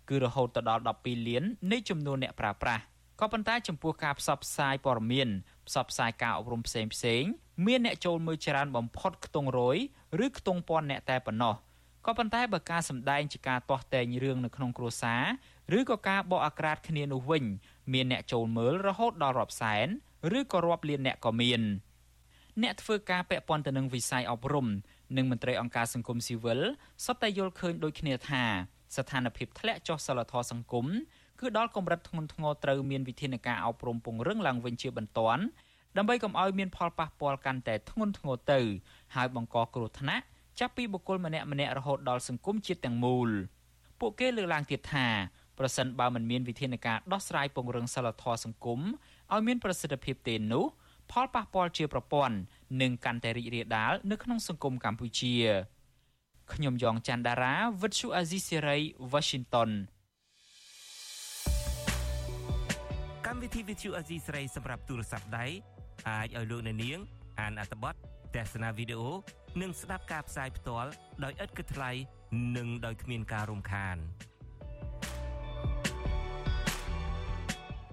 គឺរហូតទៅដល់12លាននៃចំនួនអ្នកប្រើប្រាស់ក៏ប៉ុន្តែចំពោះការផ្សព្វផ្សាយព័ត៌មានផ្សព្វផ្សាយការអប់រំផ្សេងផ្សេងមានអ្នកចូលមើលច្រើនបំផុតខ្ទង់រយឬខ្ទង់ពាន់អ្នកតែប៉ុណ្ណោះក៏ប៉ុន្តែបើការសម្ដែងជាការទាស់តែងរឿងនៅក្នុងគ្រួសារឬក៏ការបកអាក្រាតគ្នានោះវិញ មានអ្នកចូលមើលរហូតដល់រាប់សែនឬក៏រាប់លានអ្នកក៏មាន អ្នកធ្វើការពាក់ព័ន្ធទៅនឹងវិស័យអប់រំនិងមន្ត្រីអង្គការសង្គមស៊ីវិលសុទ្ធតែយល់ឃើញដូចគ្នាថាស្ថានភាពធ្លាក់ចុះសិលធម៌សង្គមគឺដល់កម្រិតធ្ងន់ធ្ងរត្រូវមានវិធានការអប់រំពង្រឹងឡើងវិញជាបន្ទាន់ដើម្បីកុំឲ្យមានផលប៉ះពាល់កាន់តែធ្ងន់ធ្ងរទៅ ហើយបង្កគ្រោះថ្នាក់ចាប់ពីបុគ្គលម្នាក់ម្នាក់រហូតដល់សង្គមជាតិទាំងមូលពួកគេលើកឡើងទៀតថាប្រសិនបើមិនមានវិធានការដោះស្រាយពង្រឹងសិលធម៌សង្គមឲ្យមានប្រសិទ្ធភាពទេនោះ ផលប៉ះពាល់ជាប្រព័ន្ធនឹងកាន់តែរីករាលដាលនៅក្នុងសង្គមកម្ពុជាខ្ញុំយ៉ងច័ន្ទដារាវិទ្យុអាស៊ីសេរី Washington កម្មវិធីវិទ្យុអាស៊ីសេរីសម្រាប់ទូរស័ព្ទដៃអាចឲ្យលោកអ្នកនាង អានអត្ថបទទស្សនាវីដេអូនិងស្ដាប់ការផ្សាយផ្ទាល់ដោយឥតគិតថ្លៃនិងដោយគ្មានការរំខាន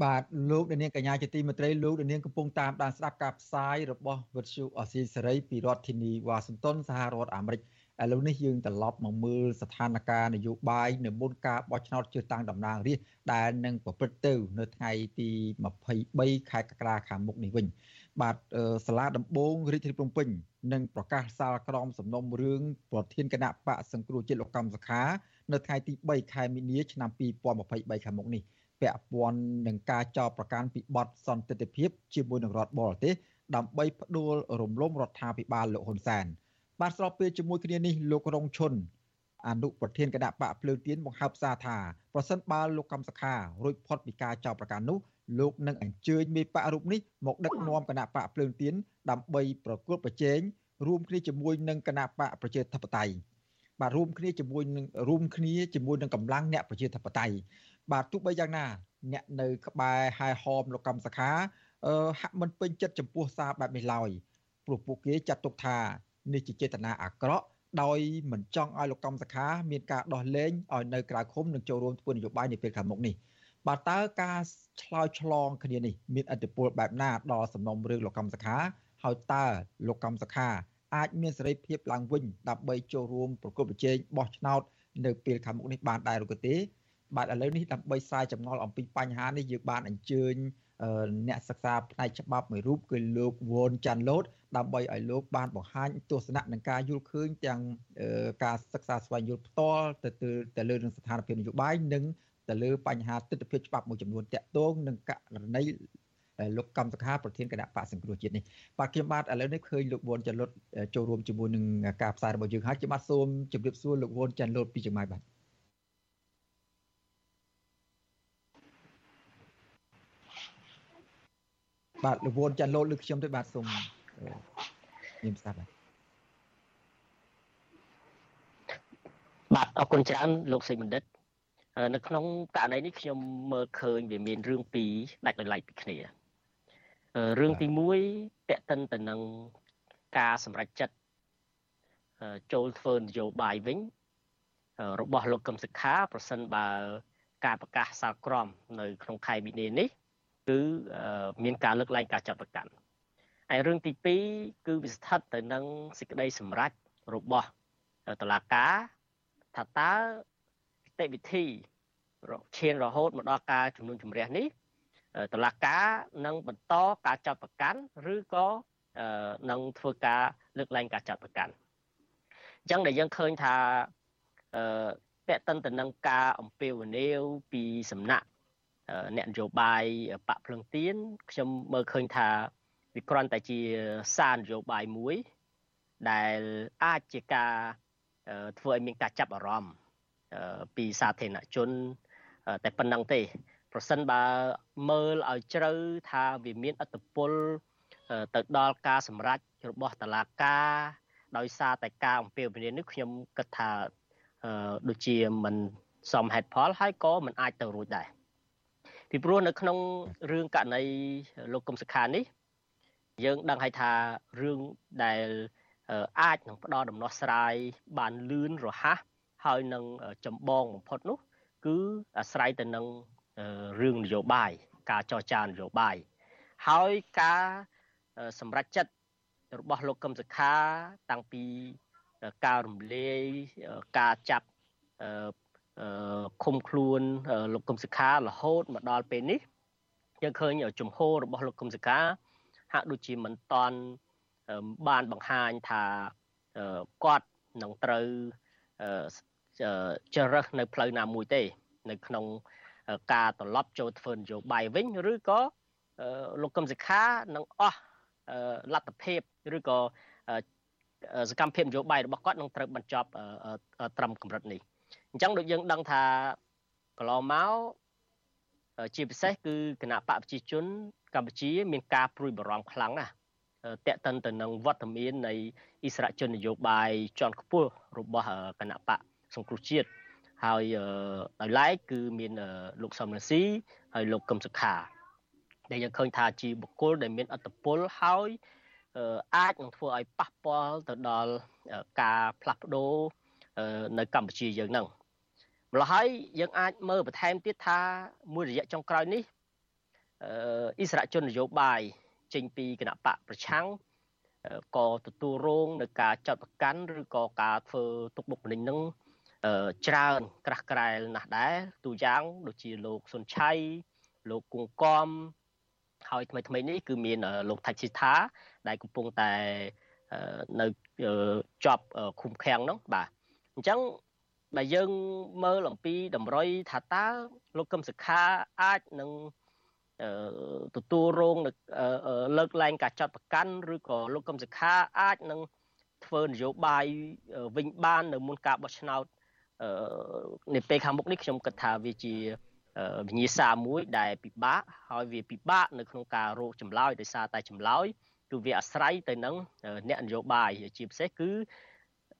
បាទលោកនាងកញ្ញាជាទីមេត្រីលោកនាងកំពុងតាមដានស្ដាប់ការផ្សាយរបស់វិទ្យុអស៊ីសេរីពីរដ្ឋធានីវ៉ាស៊ីនតោនសហរដ្ឋអាមេរិកឥឡូវនេះយើងត្រឡប់មកមើលស្ថានភាពនយោបាយនៅមុនការបោះឆ្នោតជ្រើសតាំងតំណាងរាស្ត្រដែលនឹងប្រព្រឹត្តទៅ នៅថ្ងៃទី23ខែកក្កដាខាងមុខនេះវិញ បាទសាលាដំបងរាជធានីភ្នំពេញនឹងប្រកាសសាលក្រមសំណុំរឿងប្រធានគណៈបកសង្គ្រោះជាតិលោកកម្មសខា នៅថ្ងៃទី3ខែមីនាឆ្នាំ2023ខាងមុខនេះ ពាក់ព័ន្ធនឹងការចោទប្រកាន់ពីបទសន្តិភាពជាមួយនឹងរដ្ឋបរទេសដើម្បីផ្ដួលរំលំរដ្ឋាភិបាលលោកហ៊ុនសែនបាទស្របពេលជាមួយគ្នានេះលោករងឈុនអនុប្រធានគណៈបកភ្លើងទៀនបង្ហើបសារថាប្រសិនបើលោកកំសខារួចផុតពីការចោទប្រកាន់នោះលោកនឹងអញ្ជើញមេបករូបនេះមកដឹកនាំគណៈបកភ្លើងទៀនដើម្បីប្រកួតប្រជែងរួមគ្នាជាមួយនឹងគណៈបកប្រជាធិបតេយ្យបាទរួមគ្នាជាមួយនឹងរួមគ្នាជាមួយនឹងកម្លាំងអ្នកប្រជាធិបតេយ្យ បាទទោះបីយ៉ាងណា អ្នកនៅក្បែរហែហមលោកកម្មសខាអឺហាក់មិនពេញចិត្តចំពោះសារបែបនេះឡើយព្រោះពួកគេចាត់ទុកថានេះជាចេតនាអាក្រក់ដោយមិនចង់ឲ្យលោកកម្មសខាមានការដោះលែងឲ្យនៅក្រៅឃុំនិងចូលរួមធ្វើនយោបាយនាពេលខាងមុខនេះបាទតើការឆ្លើយឆ្លងគ្នានេះមានឥទ្ធិពលបែបណាដល់សំណុំរឿងលោកកម្មសខាហើយតើលោកកម្មសខាអាចមានសេរីភាពឡើងវិញដើម្បីចូលរួមប្រគល់ប្រជែងបោះឆ្នោតនៅពេលខាងមុខនេះបានដែរឬក៏ទេ បាទឥឡូវនេះដើម្បីស្រាយចម្ងល់អំពីបញ្ហានេះយើងបានអញ្ជើញអ្នកសិក្សាផ្នែកច្បាប់មួយរូបគឺលោកវ៉ុនចាន់ឡូតដើម្បីឲ្យលោកបានបង្ហាញទស្សនៈនិងការយល់ឃើញទាំងការសិក្សាស្វែងយល់ផ្ទាល់ទៅទៅលើនឹងស្ថានភាពនយោបាយនិងទៅលើបញ្ហាទស្សនវិជ្ជាច្បាប់មួយចំនួនតាក់ទងនឹងករណីលោកកម្មសខាប្រធានគណៈបកសង្គ្រោះជាតិនេះបាទខ្ញុំបាទឥឡូវនេះឃើញលោកវ៉ុនចាន់ឡូតចូលរួមជាមួយនឹងការផ្សាយរបស់យើងហើយខ្ញុំបាទសូមជម្រាបសួរលោកវ៉ុនចាន់ឡូតពីចម្ងាយបាទ បាទលោកវ៉ុនចាន់លោតលើខ្ញុំទៅបាទសូមមានស្ដាប់បាទបាទអរគុណច្រើនលោកសេចបណ្ឌិតនៅក្នុងករណីនេះខ្ញុំមើលឃើញវាមានរឿងពីរដាច់ដោយឡែកពីគ្នារឿងទី1តេតិនទៅនឹងការសម្រេចចិត្តចូលធ្វើនយោបាយវិញរបស់លោកកឹមសុខា ប្រសិនបើ ការប្រកាសសាលក្រមនៅ ក្នុងខែមីនានេះ គឺមានការលើកលែងការចាត់ប្រកាន់ហើយរឿងទី2គឺវាស្ថិតទៅនឹងសេចក្តីសម្រេចរបស់តុលាការថាតើនីតិវិធីឈានរហូតមកដល់ការជំនុំជម្រះនេះតុលាការនឹងបន្តការចាត់ប្រកាន់ឬក៏នឹងធ្វើការលើកលែងការចាត់ប្រកាន់អញ្ចឹងដែលយើងឃើញថាអឺតេតិនទៅនឹងការអំពាវនាវពីសំណាក់ អ្នកនយោបាយបកភ្លឹងទៀនខ្ញុំមើលឃើញថាវាគ្រាន់តែជាសារនយោបាយមួយ ដែលអាចជាការធ្វើឲ្យមានការចាប់អារម្មណ៍ពីសាធារណជន តែប៉ុណ្ណឹងទេ ប្រសិនបើមើលឲ្យជ្រៅថាវាមានអត្តពលទៅដល់ការសម្រេចរបស់តឡាការដោយសារតែការអំពាវនាវនេះខ្ញុំគិតថាដូចជាមិនសមហេតុផលហើយក៏មិនអាចទៅរួចដែរ ពីព្រោះនៅក្នុងរឿងករណីលោកកុំសុខានេះ យើងដឹងហើយថារឿងដែលអាចនឹងផ្ដល់ដំណោះស្រាយបានលឿនរហ័សហើយនឹងចម្បងបំផុតនោះ គឺអាស្រ័យទៅនឹងរឿងនយោបាយការចរចានយោបាយហើយការសម្រេចចិត្តរបស់លោកកឹមសុខាតាំងពីការរំលាយការចាប់ ឃុំខ្លួនលោកកឹមសុខារហូតមកដល់ពេលនេះយើងឃើញជំហររបស់លោកកឹមសុខាហាក់ដូចជាមិនតន់បានបង្ហាញថាគាត់នឹងត្រូវជ្រើសនៅផ្លូវណាមួយទេ នៅក្នុងការត្រឡប់ចូលធ្វើនយោបាយវិញឬក៏លោកកឹមសុខានឹងអស់លទ្ធភាពឬក៏សកម្មភាពនយោបាយរបស់គាត់នឹងត្រូវបញ្ចប់ត្រឹមកម្រិតនេះ អញ្ចឹងដូចយើងដឹងថាកន្លងមកជាពិសេសគឺគណៈបកប្រជាជន កម្ពុជា មានការព្រួយបារម្ភខ្លាំងណាស់តេតិនទៅនឹងវត្តមាននៃអិសរាជជននយោបាយជាន់ខ្ពស់របស់គណៈបកសង្គ្រោះជាតិហើយដោយឡែកគឺមានលោកសំរងស៊ីហើយលោកកឹមសុខាដែលយើងឃើញថាជាបុគ្គលដែលមានអត្តពលហើយអាចនឹងធ្វើឲ្យប៉ះពាល់ទៅដល់ការផ្លាស់ប្ដូរនៅកម្ពុជាយើងហ្នឹង ម្ល៉េះហើយយើងអាចមើលបន្ថែមទៀតថាមួយរយៈចុងក្រោយនេះអិសរាជជននយោបាយចេញពីគណៈបកប្រឆាំងក៏ទទួលរងនឹងការចាត់ប្រកាន់ឬក៏ការធ្វើទុកបុកម្នេញនឹងច្រើនក្រាស់ក្រែលណាស់ដែរទូយ៉ាងដូចជាលោកសុនឆៃលោកគង្គកំហើយថ្មីថ្មីនេះគឺមានលោកថាច់ស៊ីថា ដែលកំពុងតែនៅជាប់ឃុំឃាំងនោះបាទអញ្ចឹង បើយើងមើលអំពីតម្រុយថាតើលោកកឹមសុខាអាចនឹងទទួលរងលើកលែងការចាត់ប្រកាន់ឬក៏លោកកឹមសុខាអាចនឹងធ្វើនយោបាយវិញបាននៅមុនការបោះឆ្នោតនៅពេលខាងមុខនេះខ្ញុំគិតថាវាជាវិញ្ញាសាមួយដែលពិបាកហើយវាពិបាកនៅក្នុងការរកចម្លើយដោយសារតែចម្លើយគឺវាអាស្រ័យទៅនឹងអ្នកនយោបាយជាពិសេសគឺ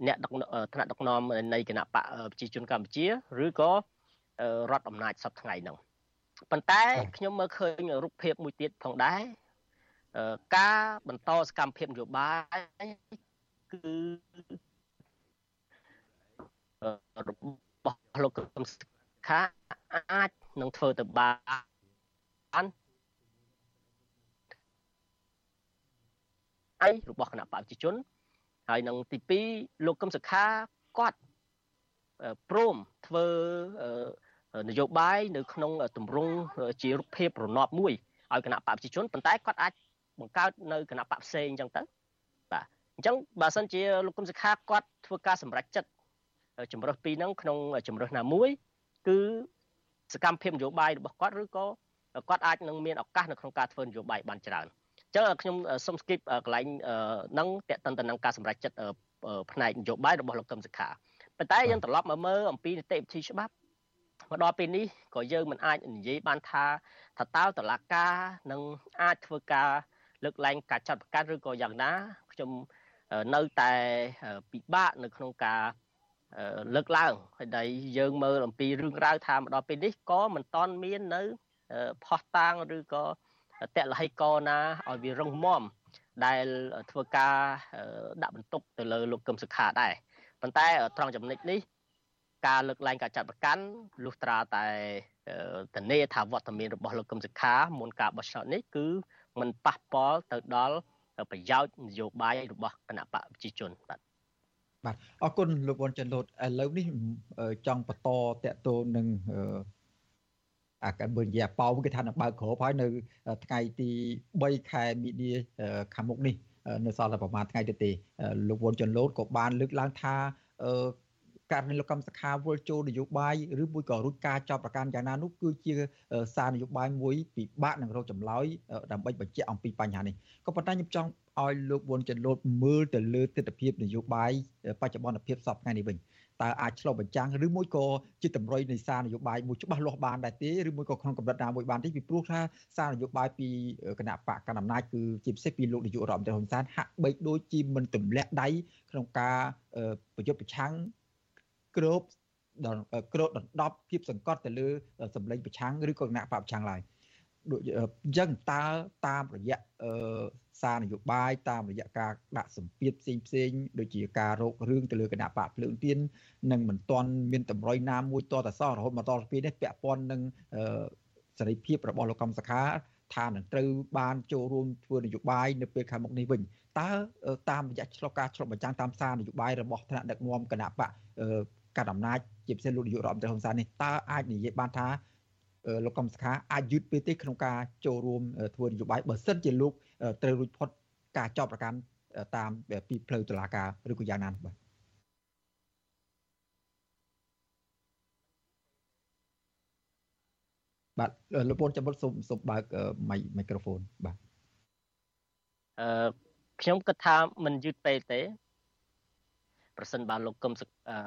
អ្នកដឹកថ្នាក់ដឹកនាំនៃគណៈបកប្រជាជនកម្ពុជាឬក៏រដ្ឋអំណាចសពថ្ងៃហ្នឹងប៉ុន្តែខ្ញុំមើលឃើញរូបភាពមួយទៀតផងដែរការបន្តសកម្មភាពនយោបាយគឺរបស់លោកកឹមសុខាអាចនឹងធ្វើទៅបានឯរបស់គណៈបព្វជិជន ហើយនឹងទី2លោកកឹមសុខាគាត់ព្រមធ្វើនយោបាយនៅ ក្នុងទម្រង់ជារូបភាពរណបមួយឲ្យគណៈបព្វជិជនប៉ុន្តែគាត់អាចបង្កើតនៅគណៈបព្វផ្សេងអញ្ចឹងទៅបាទអញ្ចឹងបើសិនជាលោកកឹមសុខាគាត់ធ្វើការសម្រេចចិត្តជំរើសពីរហ្នឹងក្នុងជំរើសណាមួយ គឺសកម្មភាពនយោបាយរបស់គាត់ឬក៏គាត់អាចនឹងមានឱកាសនៅក្នុងការធ្វើនយោបាយបានច្រើនអញ្ចឹងខ្ញុំសូម skip កន្លែងហ្នឹងតេតិនទៅនឹងការសម្រេចចិត្តផ្នែកនយោបាយរបស់លោកកឹមសុខាប៉ុន្តែយើងត្រឡប់មកមើលអំពីនីតិវិធីច្បាប់មកដល់ពេលនេះក៏យើងមិនអាចនិយាយបានថាថាតើតឡាការនឹងអាចធ្វើការលើកលែងការចាត់បង្ការឬក៏យ៉ាងណាខ្ញុំនៅតែពិបាកនៅក្នុងការលើកឡើងហើយដែលយើងមើលអំពីរឿងរ៉ាវថាមកដល់ពេលនេះក៏មិនតន់មាននៅផោះតាងឬក៏ តលហិកណាឲ្យវារឹងមាំដែលធ្វើការដាក់បន្ទុកទៅលើលោកកឹមសុខាដែរប៉ុន្តែត្រង់ចំណុចនេះការលើកលែងការចាត់ប្រកាន់លុះត្រាតែធានាថាវត្តមានរបស់លោកកឹមសុខាមុនការបោះឆ្នោតនេះគឺมันប៉ះពាល់ទៅដល់ប្រយោជន៍នយោបាយរបស់គណៈបកប្រជាជនបាទបាទអរគុណលោកវ៉ុនចិនលូតឥឡូវនេះចង់បន្តតកតូននឹង អាកាបើនិយាយប៉ោគេថានឹងបើកក្របហើយនៅថ្ងៃទី3ខែមីនាខាងមុខនេះនៅសល់តែប្រហែលថ្ងៃទៀតទេលោកវ៉ុនចិនលូតក៏បានលើកឡើងថាករណីលោកកម្មសខាវល់ចូលនយោបាយឬមួយក៏រួចការចោទប្រកាន់យ៉ាងណានោះគឺជាសារនយោបាយមួយពិបាកនឹងរកចម្លើយដើម្បីបញ្ជាក់អំពីបញ្ហានេះក៏ប៉ុន្តែខ្ញុំចង់ឲ្យលោកវុនចិនលូតមើលទៅលើទស្សនវិជ្ជានយោបាយបច្ចុប្បន្នភាពសពថ្ងៃនេះវិញ តើអាចឆ្លុះបញ្ចាំងឬមួយក៏ជាតម្រុយនៃសារនយោបាយមួយច្បាស់លាស់បានដែរទេឬមួយក៏ក្នុងកម្រិតណាមួយបានទេពីព្រោះថាសារនយោបាយពីគណៈបកកណ្ដាលអំណាចគឺជាពិសេសពីលោកនាយករដ្ឋមន្ត្រីហ៊ុនសែនហាក់បីដូចជាមិនទម្លាក់ដៃក្នុងការប្រយុទ្ធប្រឆាំងគ្របដល់គ្របដណ្ដប់ភាពសង្កត់ទៅលើសម្លេងប្រឆាំងឬក៏គណៈបកប្រឆាំងឡើយ ដូចអញ្ចឹងតើតាមរយៈសារនយោបាយតាមរយៈការដាក់សម្ពាធផ្សេងផ្សេងដូចជាការរោគរឿងទៅលើគណៈបកភ្លើងទៀននឹងមិនទាន់មានតម្រុយណាមួយតតសោះរហូតមកដល់ពេលនេះពាក់ព័ន្ធនឹងសេរីភាពរបស់លោកកំសខាថានឹងត្រូវបានចូលរួមធ្វើនយោបាយនៅពេលខាងមុខនេះវិញតើតាមរយៈឆ្លុះការឆ្លុះបញ្ចាំងតាមសារនយោបាយរបស់ថ្នាក់ដឹកនាំគណៈបកកាត់អំណាចជាពិសេសលោកនាយករដ្ឋមន្ត្រីហ៊ុនសែននេះតើអាចនិយាយបានថា លោកកំសខាអាចយឺតពេលទេក្នុងការចូលរួមធ្វើនយោបាយបើសិនជាលោកត្រូវរួចផុតការចោទប្រកាន់តាមពីផ្លូវតុលាការឬក៏យ៉ាងណាបាទបាទលោកពូនចាំមុតសូមសូមបើកមីក្រូហ្វូនបាទអឺខ្ញុំគិតថាមិនយឺតពេកទេ ប្រសិនបើលោកកឹមអឺ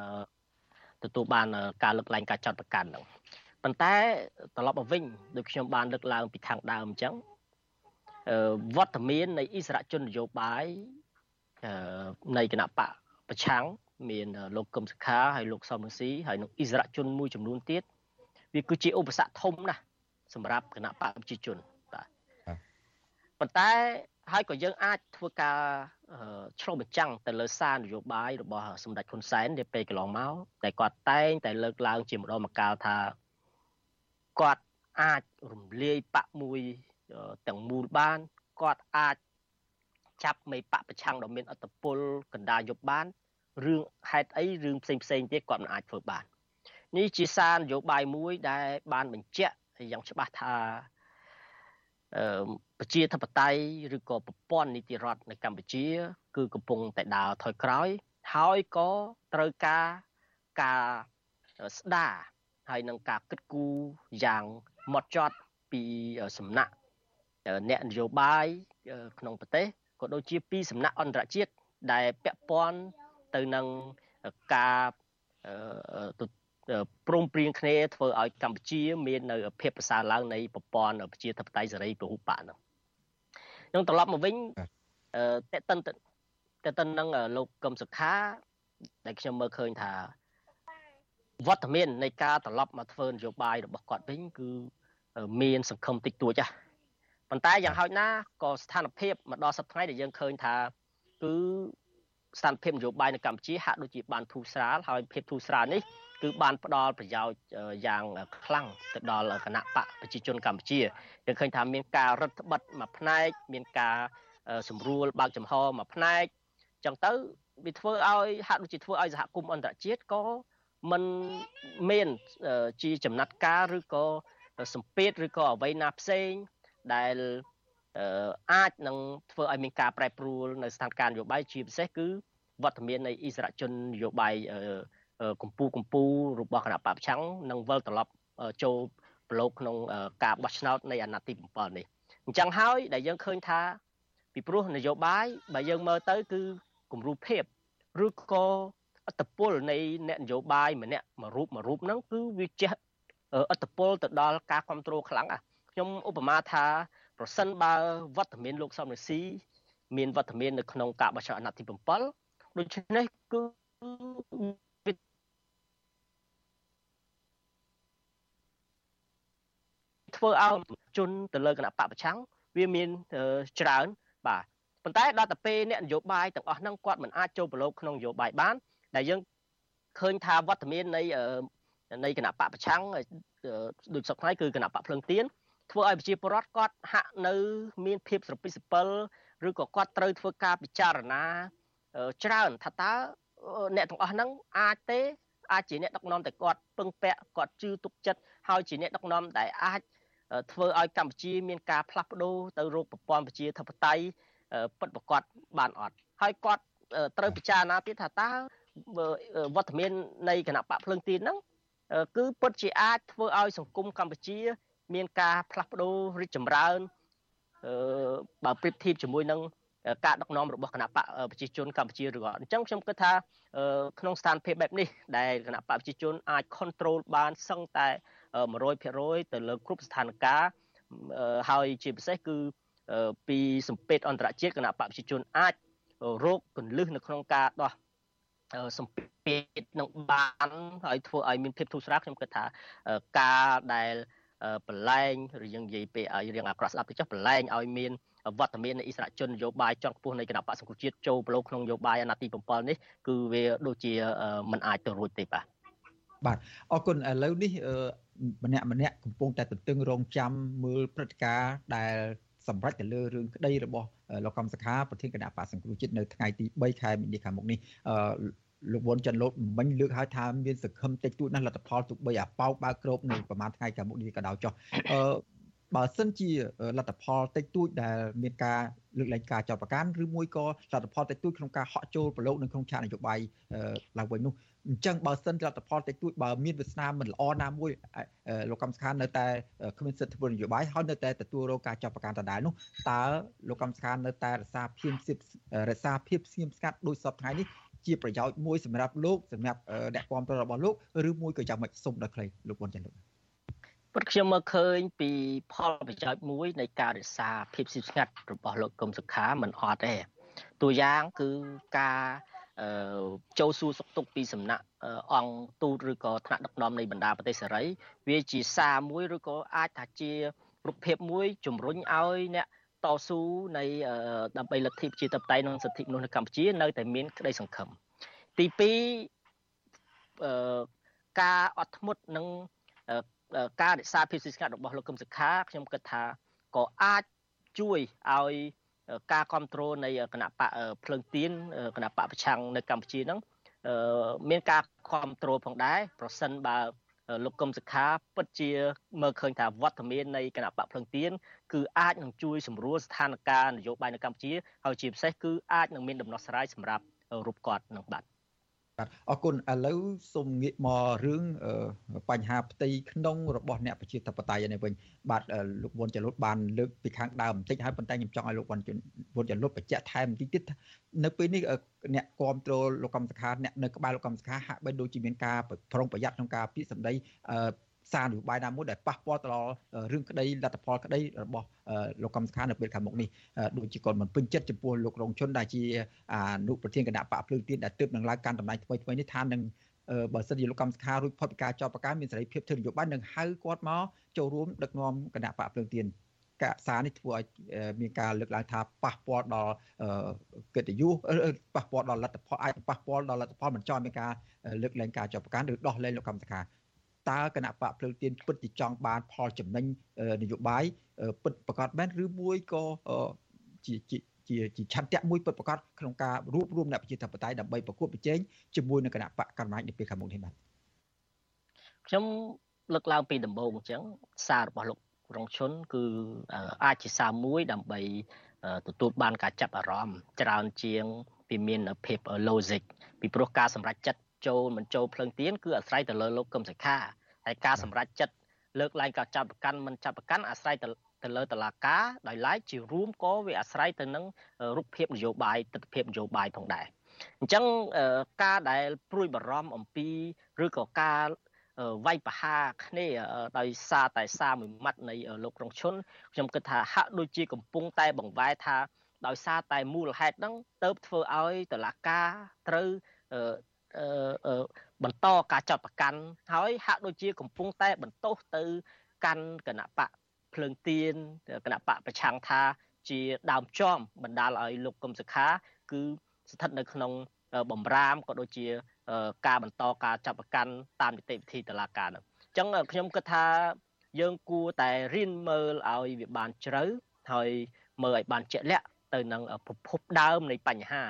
ទទួលបាន ការលើកលែងការចាត់ប្រកាន់ហ្នឹង ប៉ុន្តែត្រឡប់មកវិញដូចខ្ញុំបានលើកឡើងពីខាងដើមអញ្ចឹងវត្តមាននៃអិសរាជជននយោបាយនៃគណៈបកប្រឆាំងមានលោកកឹមសុខាហើយលោកសំរងស៊ីហើយនឹងអិសរាជជនមួយចំនួនទៀតវាគឺជាឧបសគ្គធំណាស់សម្រាប់គណៈបកប្រជាជនបាទប៉ុន្តែហើយក៏យើងអាចធ្វើការឆ្លុះបញ្ចាំងទៅលើសារនយោបាយរបស់សម្ដេចហ៊ុនសែននាពេលកន្លងមកតែគាត់តែងតែលើកឡើងជាម្ដងម្កាលថា គាត់អាចរំលាយបកមួយទាំងមូលបានគាត់អាចចាប់មេបកប្រឆាំងដ៏មានអត្តពលកណ្ដាលយុបបានរឿងហេតុអីរឿងផ្សេងផ្សេងទៀតគាត់មិនអាចធ្វើបាននេះជាសារនយោបាយមួយដែលបានបញ្ជាក់យ៉ាងច្បាស់ថាអឺប្រជាធិបតេយ្យឬក៏ប្រព័ន្ធនីតិរដ្ឋនៅកម្ពុជា គឺកំពុងតែដើរថយក្រោយហើយក៏ត្រូវការការស្ដារ ហើយនឹងការគិតគូរយ៉ាងម៉ត់ចត់ពីសំណាក់អ្នកនយោបាយក្នុងប្រទេសក៏ដូចជាពីសំណាក់អន្តរជាតិដែលពាក់ព័ន្ធទៅនឹងការព្រមព្រៀងគ្នាធ្វើឲ្យកម្ពុជា មាននៅភាពប្រសើរឡើងនៃប្រព័ន្ធប្រជាធិបតេយ្យសេរីពហុបកនោះខ្ញុំត្រឡប់មកវិញតេតិនតេតិននឹងលោកកឹមសុខាដែលខ្ញុំមើលឃើញថា វត្តមាននៃការត្រឡប់មកធ្វើនយោបាយរបស់គាត់វិញគឺមានសង្ឃឹមតិចតួចហ่ะប៉ុន្តែយ៉ាងហោចណាក៏ស្ថានភាពមកដល់សប្តាហ៍ដែលយើងឃើញថាគឺស្ថានភាពនយោបាយនៅកម្ពុជាហាក់ដូចជាបានធូរស្រាលហើយភាពធូរស្រាលនេះគឺបានផ្ដល់ប្រយោជន៍យ៉ាងខ្លាំងទៅដល់គណៈបកប្រជាជនកម្ពុជាយើងឃើញថាមានការរឹតបន្តឹងមួយផ្នែកមានការសម្រួលបើកចំហមួយផ្នែកចឹងទៅវាធ្វើឲ្យហាក់ដូចជាធ្វើឲ្យសហគមន៍អន្តរជាតិក៏ มันមានជាចំណាត់ការឬក៏សម្ពាធឬក៏អ្វីណាផ្សេងដែលអាចនឹងធ្វើឲ្យមានការប្រែប្រួលនៅស្ថានភាពនយោបាយជាពិសេសគឺវត្តមាននៃអិសរាជជននយោបាយកម្ពុជាកម្ពុជារបស់គណៈបព្វឆាំងនឹងវិលត្រឡប់ចូលប្រឡូកក្នុងការបោះឆ្នោតនៃអាណត្តិទី7នេះអញ្ចឹងហើយដែលយើងឃើញថាពីព្រោះនយោបាយបើយើងមើលទៅគឺគំរូភាពឬក៏ អត្តពលនៃអ្នកនយោបាយម្នាក់មួយរូបមួយរូបហ្នឹងគឺវាចេះអត្តពលទៅដល់ការគ្រប់គ្រងខ្លាំងខ្ញុំឧបមាថាប្រសិនបើវត្តមានលោកសំរងស៊ីមានវត្តមាននៅក្នុងការបោះឆ្នោតអាណត្តិទី7ដូច្នេះគឺធ្វើឲ្យជនទៅលើគណៈបពប្រឆាំងវាមានច្រើនបាទប៉ុន្តែដល់តែពេលអ្នកនយោបាយទាំងអស់ហ្នឹងគាត់មិនអាចចូលប្រឡូកក្នុងនយោបាយបាន ដែលយើងឃើញថាវត្តមាននៃនៃគណៈបកប្រឆាំងដូចសពថ្ងៃគឺគណៈបកភ្លឹងទៀនធ្វើឲ្យប្រជាពលរដ្ឋគាត់ហាក់នៅ មានភាពស្រពិសពិលឬក៏គាត់ត្រូវធ្វើការពិចារណាច្រើនថាតើអ្នកទាំងអស់ហ្នឹងអាចទេអាចជាអ្នកដឹកនាំតែគាត់ពឹងពាក់គាត់ជឿទុកចិត្តហើយជាអ្នកដឹកនាំដែលអាចធ្វើឲ្យកម្ពុជាមានការផ្លាស់ប្ដូរទៅរកប្រព័ន្ធប្រជាធិបតេយ្យពិតប្រាកដបានអត់ហើយគាត់ត្រូវពិចារណាទៀតថាតើ វត្តមាននៃគណៈបកភ្លឹងទីនហ្នឹងគឺពិតជាអាចធ្វើឲ្យសង្គមកម្ពុជា មានការផ្លាស់ប្ដូររីកចម្រើនបើប្រៀបធៀបជាមួយនឹងការដឹកនាំរបស់គណៈបកប្រជាជនកម្ពុជាឬក៏អញ្ចឹងខ្ញុំគិតថាក្នុងស្ថានភាពបែបនេះដែលគណៈបកប្រជាជនអាច control បានសឹងតែ100%ទៅលើគ្រប់ស្ថានភាពហើយជាពិសេសគឺពីសម្ពាធអន្តរជាតិគណៈបកប្រជាជនអាចរោគកលឹះនៅក្នុងការដោះ សម្ពាធនឹងបានហើយធ្វើឲ្យមានភាពធូរស្រាលខ្ញុំគិតថាការដែលប្រឡែងឬយើងនិយាយពេលឲ្យរៀងអាក្រក់ស្ដាប់ទៅចុះប្រឡែងឲ្យមានវត្តមាននៃអិសរាជជននយោបាយជាន់ខ្ពស់នៃគណៈបកសង្គ្រោះជាតិចូលប្រឡូកក្នុងនយោបាយអាណត្តិទី7នេះគឺវាដូចជាមិនអាចទៅរួចទេបាទបាទអរគុណឥឡូវនេះម្នាក់ម្នាក់កំពុងតែទន្ទឹងរង់ចាំមើលព្រឹត្តិការណ៍ដែលសម្រាប់ទៅលើរឿងក្តីរបស់ លោកកំសខាប្រធានគណៈបកសង្គ្រោះជាតិនៅថ្ងៃទី3ខែមីនាខាងមុខនេះអឺលោកវុនច័ន្ទលូតមិញលើកឲ្យថាមានសង្ឃឹមតិចតួចណាស់លទ្ធផលទុកបីអាប៉ោកបើក្របនៅប្រហែលថ្ងៃខាងមុខនេះក៏ដោយចុះអឺ បើសិនជាលទ្ធផលតិចតួចដែលមានការលើកលែងការចោទប្រកាន់ឬមួយក៏លទ្ធផលតិចតួចក្នុងការហក់ចូលប្រឡូកនៅក្នុងឆាកនយោបាយឡើងវិញនោះអញ្ចឹងបើសិនលទ្ធផលតិចតួចបើមានវាសនាមិនល្អណាមួយលោកកម្មសខានៅតែគ្មានសិទ្ធិធ្វើនយោបាយហើយនៅតែទទួលរងការចាប់ប្រកាន់ដដែលនោះតើលោកកម្មសខានៅតែរក្សាភាពរក្សាភាពស្ងៀមស្ងាត់ដោយសពថ្ងៃនេះជាប្រយោជន៍មួយសម្រាប់លោកសម្រាប់អ្នកគាំទ្ររបស់លោកឬមួយក៏យ៉ាងម៉េចសុំដល់ខ្លីលោកវុនចាន់លោក ពុតខ្ញុំមើលឃើញពីផលប្រយោជន៍មួយនៃការរក្សាភាពស្ងៀមស្ងាត់របស់លោកកុំសុខាមិនអត់ទេតួយ៉ាងគឺការចូលសួរសុខទុក្ខពីសំណាក់អង្គទូតឬក៏ថ្នាក់ដឹកនាំនៃបណ្ដាប្រទេសសេរី វាជាសារមួយឬក៏អាចថាជារូបភាពមួយជំរុញឲ្យអ្នកតស៊ូនៃដើម្បីលទ្ធិប្រជាធិបតេយ្យនិងសិទ្ធិមនុស្សនៅកម្ពុជា នៅតែមានក្តីសង្ឃឹមទី2អឺការអត់ធ្មត់និង ការរក្សាភាពស្ងៀមស្ងាត់របស់លោកកឹមសុខាខ្ញុំគិតថាក៏អាចជួយឲ្យការគ្រប់គ្រងនៃគណៈបកភ្លើងទៀនគណៈបកប្រឆាំងនៅកម្ពុជាហ្នឹងមានការគ្រប់គ្រងផងដែរប្រសិនបើលោកកឹមសុខាពិតជាមើលឃើញថាវត្តមាននៃគណៈបកភ្លឹងទៀនគឺអាចនឹងជួយសម្រួលស្ថានភាពនយោបាយនៅកម្ពុជាហើយជាពិសេសគឺអាចនឹងមានដំណោះស្រាយសម្រាប់រូបគាត់នឹងបាទ បាទអរគុណឥឡូវសូមងាកមករឿងបញ្ហាផ្ទៃក្នុងរបស់អ្នកប្រជាធិបតេយ្យនេះវិញបាទលោកវុនចលុតបានលើកពីខាងដើមបន្តិចហើយប៉ុន្តែខ្ញុំចង់ឲ្យលោកវុនវុនចលុតបញ្ជាក់ថែមបន្តិចទៀតនៅពេលនេះអ្នកគ្រប់គ្រងលោកកម្មសខាអ្នកនៅក្បែរលោកកម្មសខាហាក់បីដូចជាមានការប្រុងប្រយ័ត្នក្នុងការពាក្យសម្ដី សារនយោបាយណាមួយដែលប៉ះពាល់ទៅដល់រឿងក្តីលទ្ធផលក្តីរបស់លោកកំសខានៅពេលខាងមុខនេះដូចជាគាត់មិនពេញចិត្តចំពោះលោករងជនដែលជាអនុប្រធានគណៈបកភ្លើងទៀនដែលទើបនឹងឡើងកាន់តំណែងថ្មីថ្មីនេះថានឹងបើសិនជាលោកកំសខារួចផុតពីការចោទប្រកាន់មានសេរីភាពធ្វើនយោបាយនឹងហៅគាត់មកចូលរួមដឹកនាំគណៈបកភ្លើងទៀនកាសារនេះធ្វើឲ្យមានការលើកឡើងថាប៉ះពាល់ដល់កិត្តិយសប៉ះពាល់ដល់លទ្ធផលអាចប៉ះពាល់ដល់លទ្ធផលមិនចង់មានការលើកលែងការចោទប្រកាន់ឬដោះលែងលោកកម្មសខា តើគណៈបកភ្លើងទៀនពិតជាចង់បានផលចំណេញនយោបាយពិតប្រកបមែនឬមួយក៏ជាជាជាជាឆន្ទៈមួយពិតប្រកបក្នុងការរួបរวมអ្នកប្រជាធិបតេយ្យដើម្បីប្រកួតប្រជែងជាមួយនឹងគណៈបកកម្មាធិការនៅពេលខាងមុខនេះបាទខ្ញុំលើកឡើងពីដំបូងអញ្ចឹងសាររបស់លោករងឈុនគឺអាចជាសារមួយដើម្បីទទួលបានការចាប់អារម្មណ៍ច្រើនជាងពីមានភាព logic ពីព្រោះការសម្រេចចិត្ត ចូលមិនចូលភ្លើងទៀនគឺអាស្រ័យទៅលើលោកកឹមសុខាហើយការសម្រេចចិត្តលើកឡើងការចាប់ប្រកាន់មិនចាប់ប្រកាន់អាស្រ័យទៅទៅលើតឡាការដោយឡែកជារួមក៏វាអាស្រ័យទៅនឹងរូបភាពនយោបាយទស្សនវិជ្ជានយោបាយផងដែរអញ្ចឹងការដែលព្រួយបារម្ភអំពីឬក៏ការវាយប្រហារគ្នាដោយសារតែសារមួយម៉ាត់នៃលោករងឈុនខ្ញុំគិតថាហាក់ដូចជាកំពុងតែបង្វែរថាដោយសារតែមូលហេតុហ្នឹងទៅធ្វើឲ្យតឡាការត្រូវ បន្តការចាត់ប្រកាន់ហើយហាក់ដូចជាកំពុងតែបន្ទោសទៅកាន់គណៈបកភ្លើងទៀនគណៈបកប្រឆាំងថាជាដើមចំបណ្ដាលឲ្យលោកកឹមសុខា គឺស្ថិតនៅក្នុងបំរាមក៏ដូចជាការបន្តការចាប់ប្រកាន់តាមនីតិវិធីតុលាការនោះអញ្ចឹងខ្ញុំគិតថាយើងគួរតែរៀនមើលឲ្យវាបានជ្រៅហើយមើលឲ្យបានជាក់លាក់ទៅនឹងប្រភពដើមនៃបញ្ហា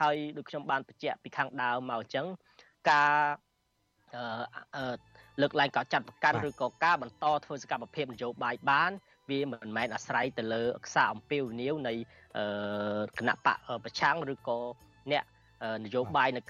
ហើយដូចខ្ញុំបានបញ្ជាក់ពីខាងដើមមកអញ្ចឹងការលើកឡើងកោចាត់ប្រកាន់ឬក៏ការបន្តធ្វើសកម្មភាពនយោបាយបានវាមិនមែនអាស្រ័យទៅលើខ្សែអំពាវនាវនៃគណៈបកប្រឆាំងឬក៏អ្នកនយោបាយនៅ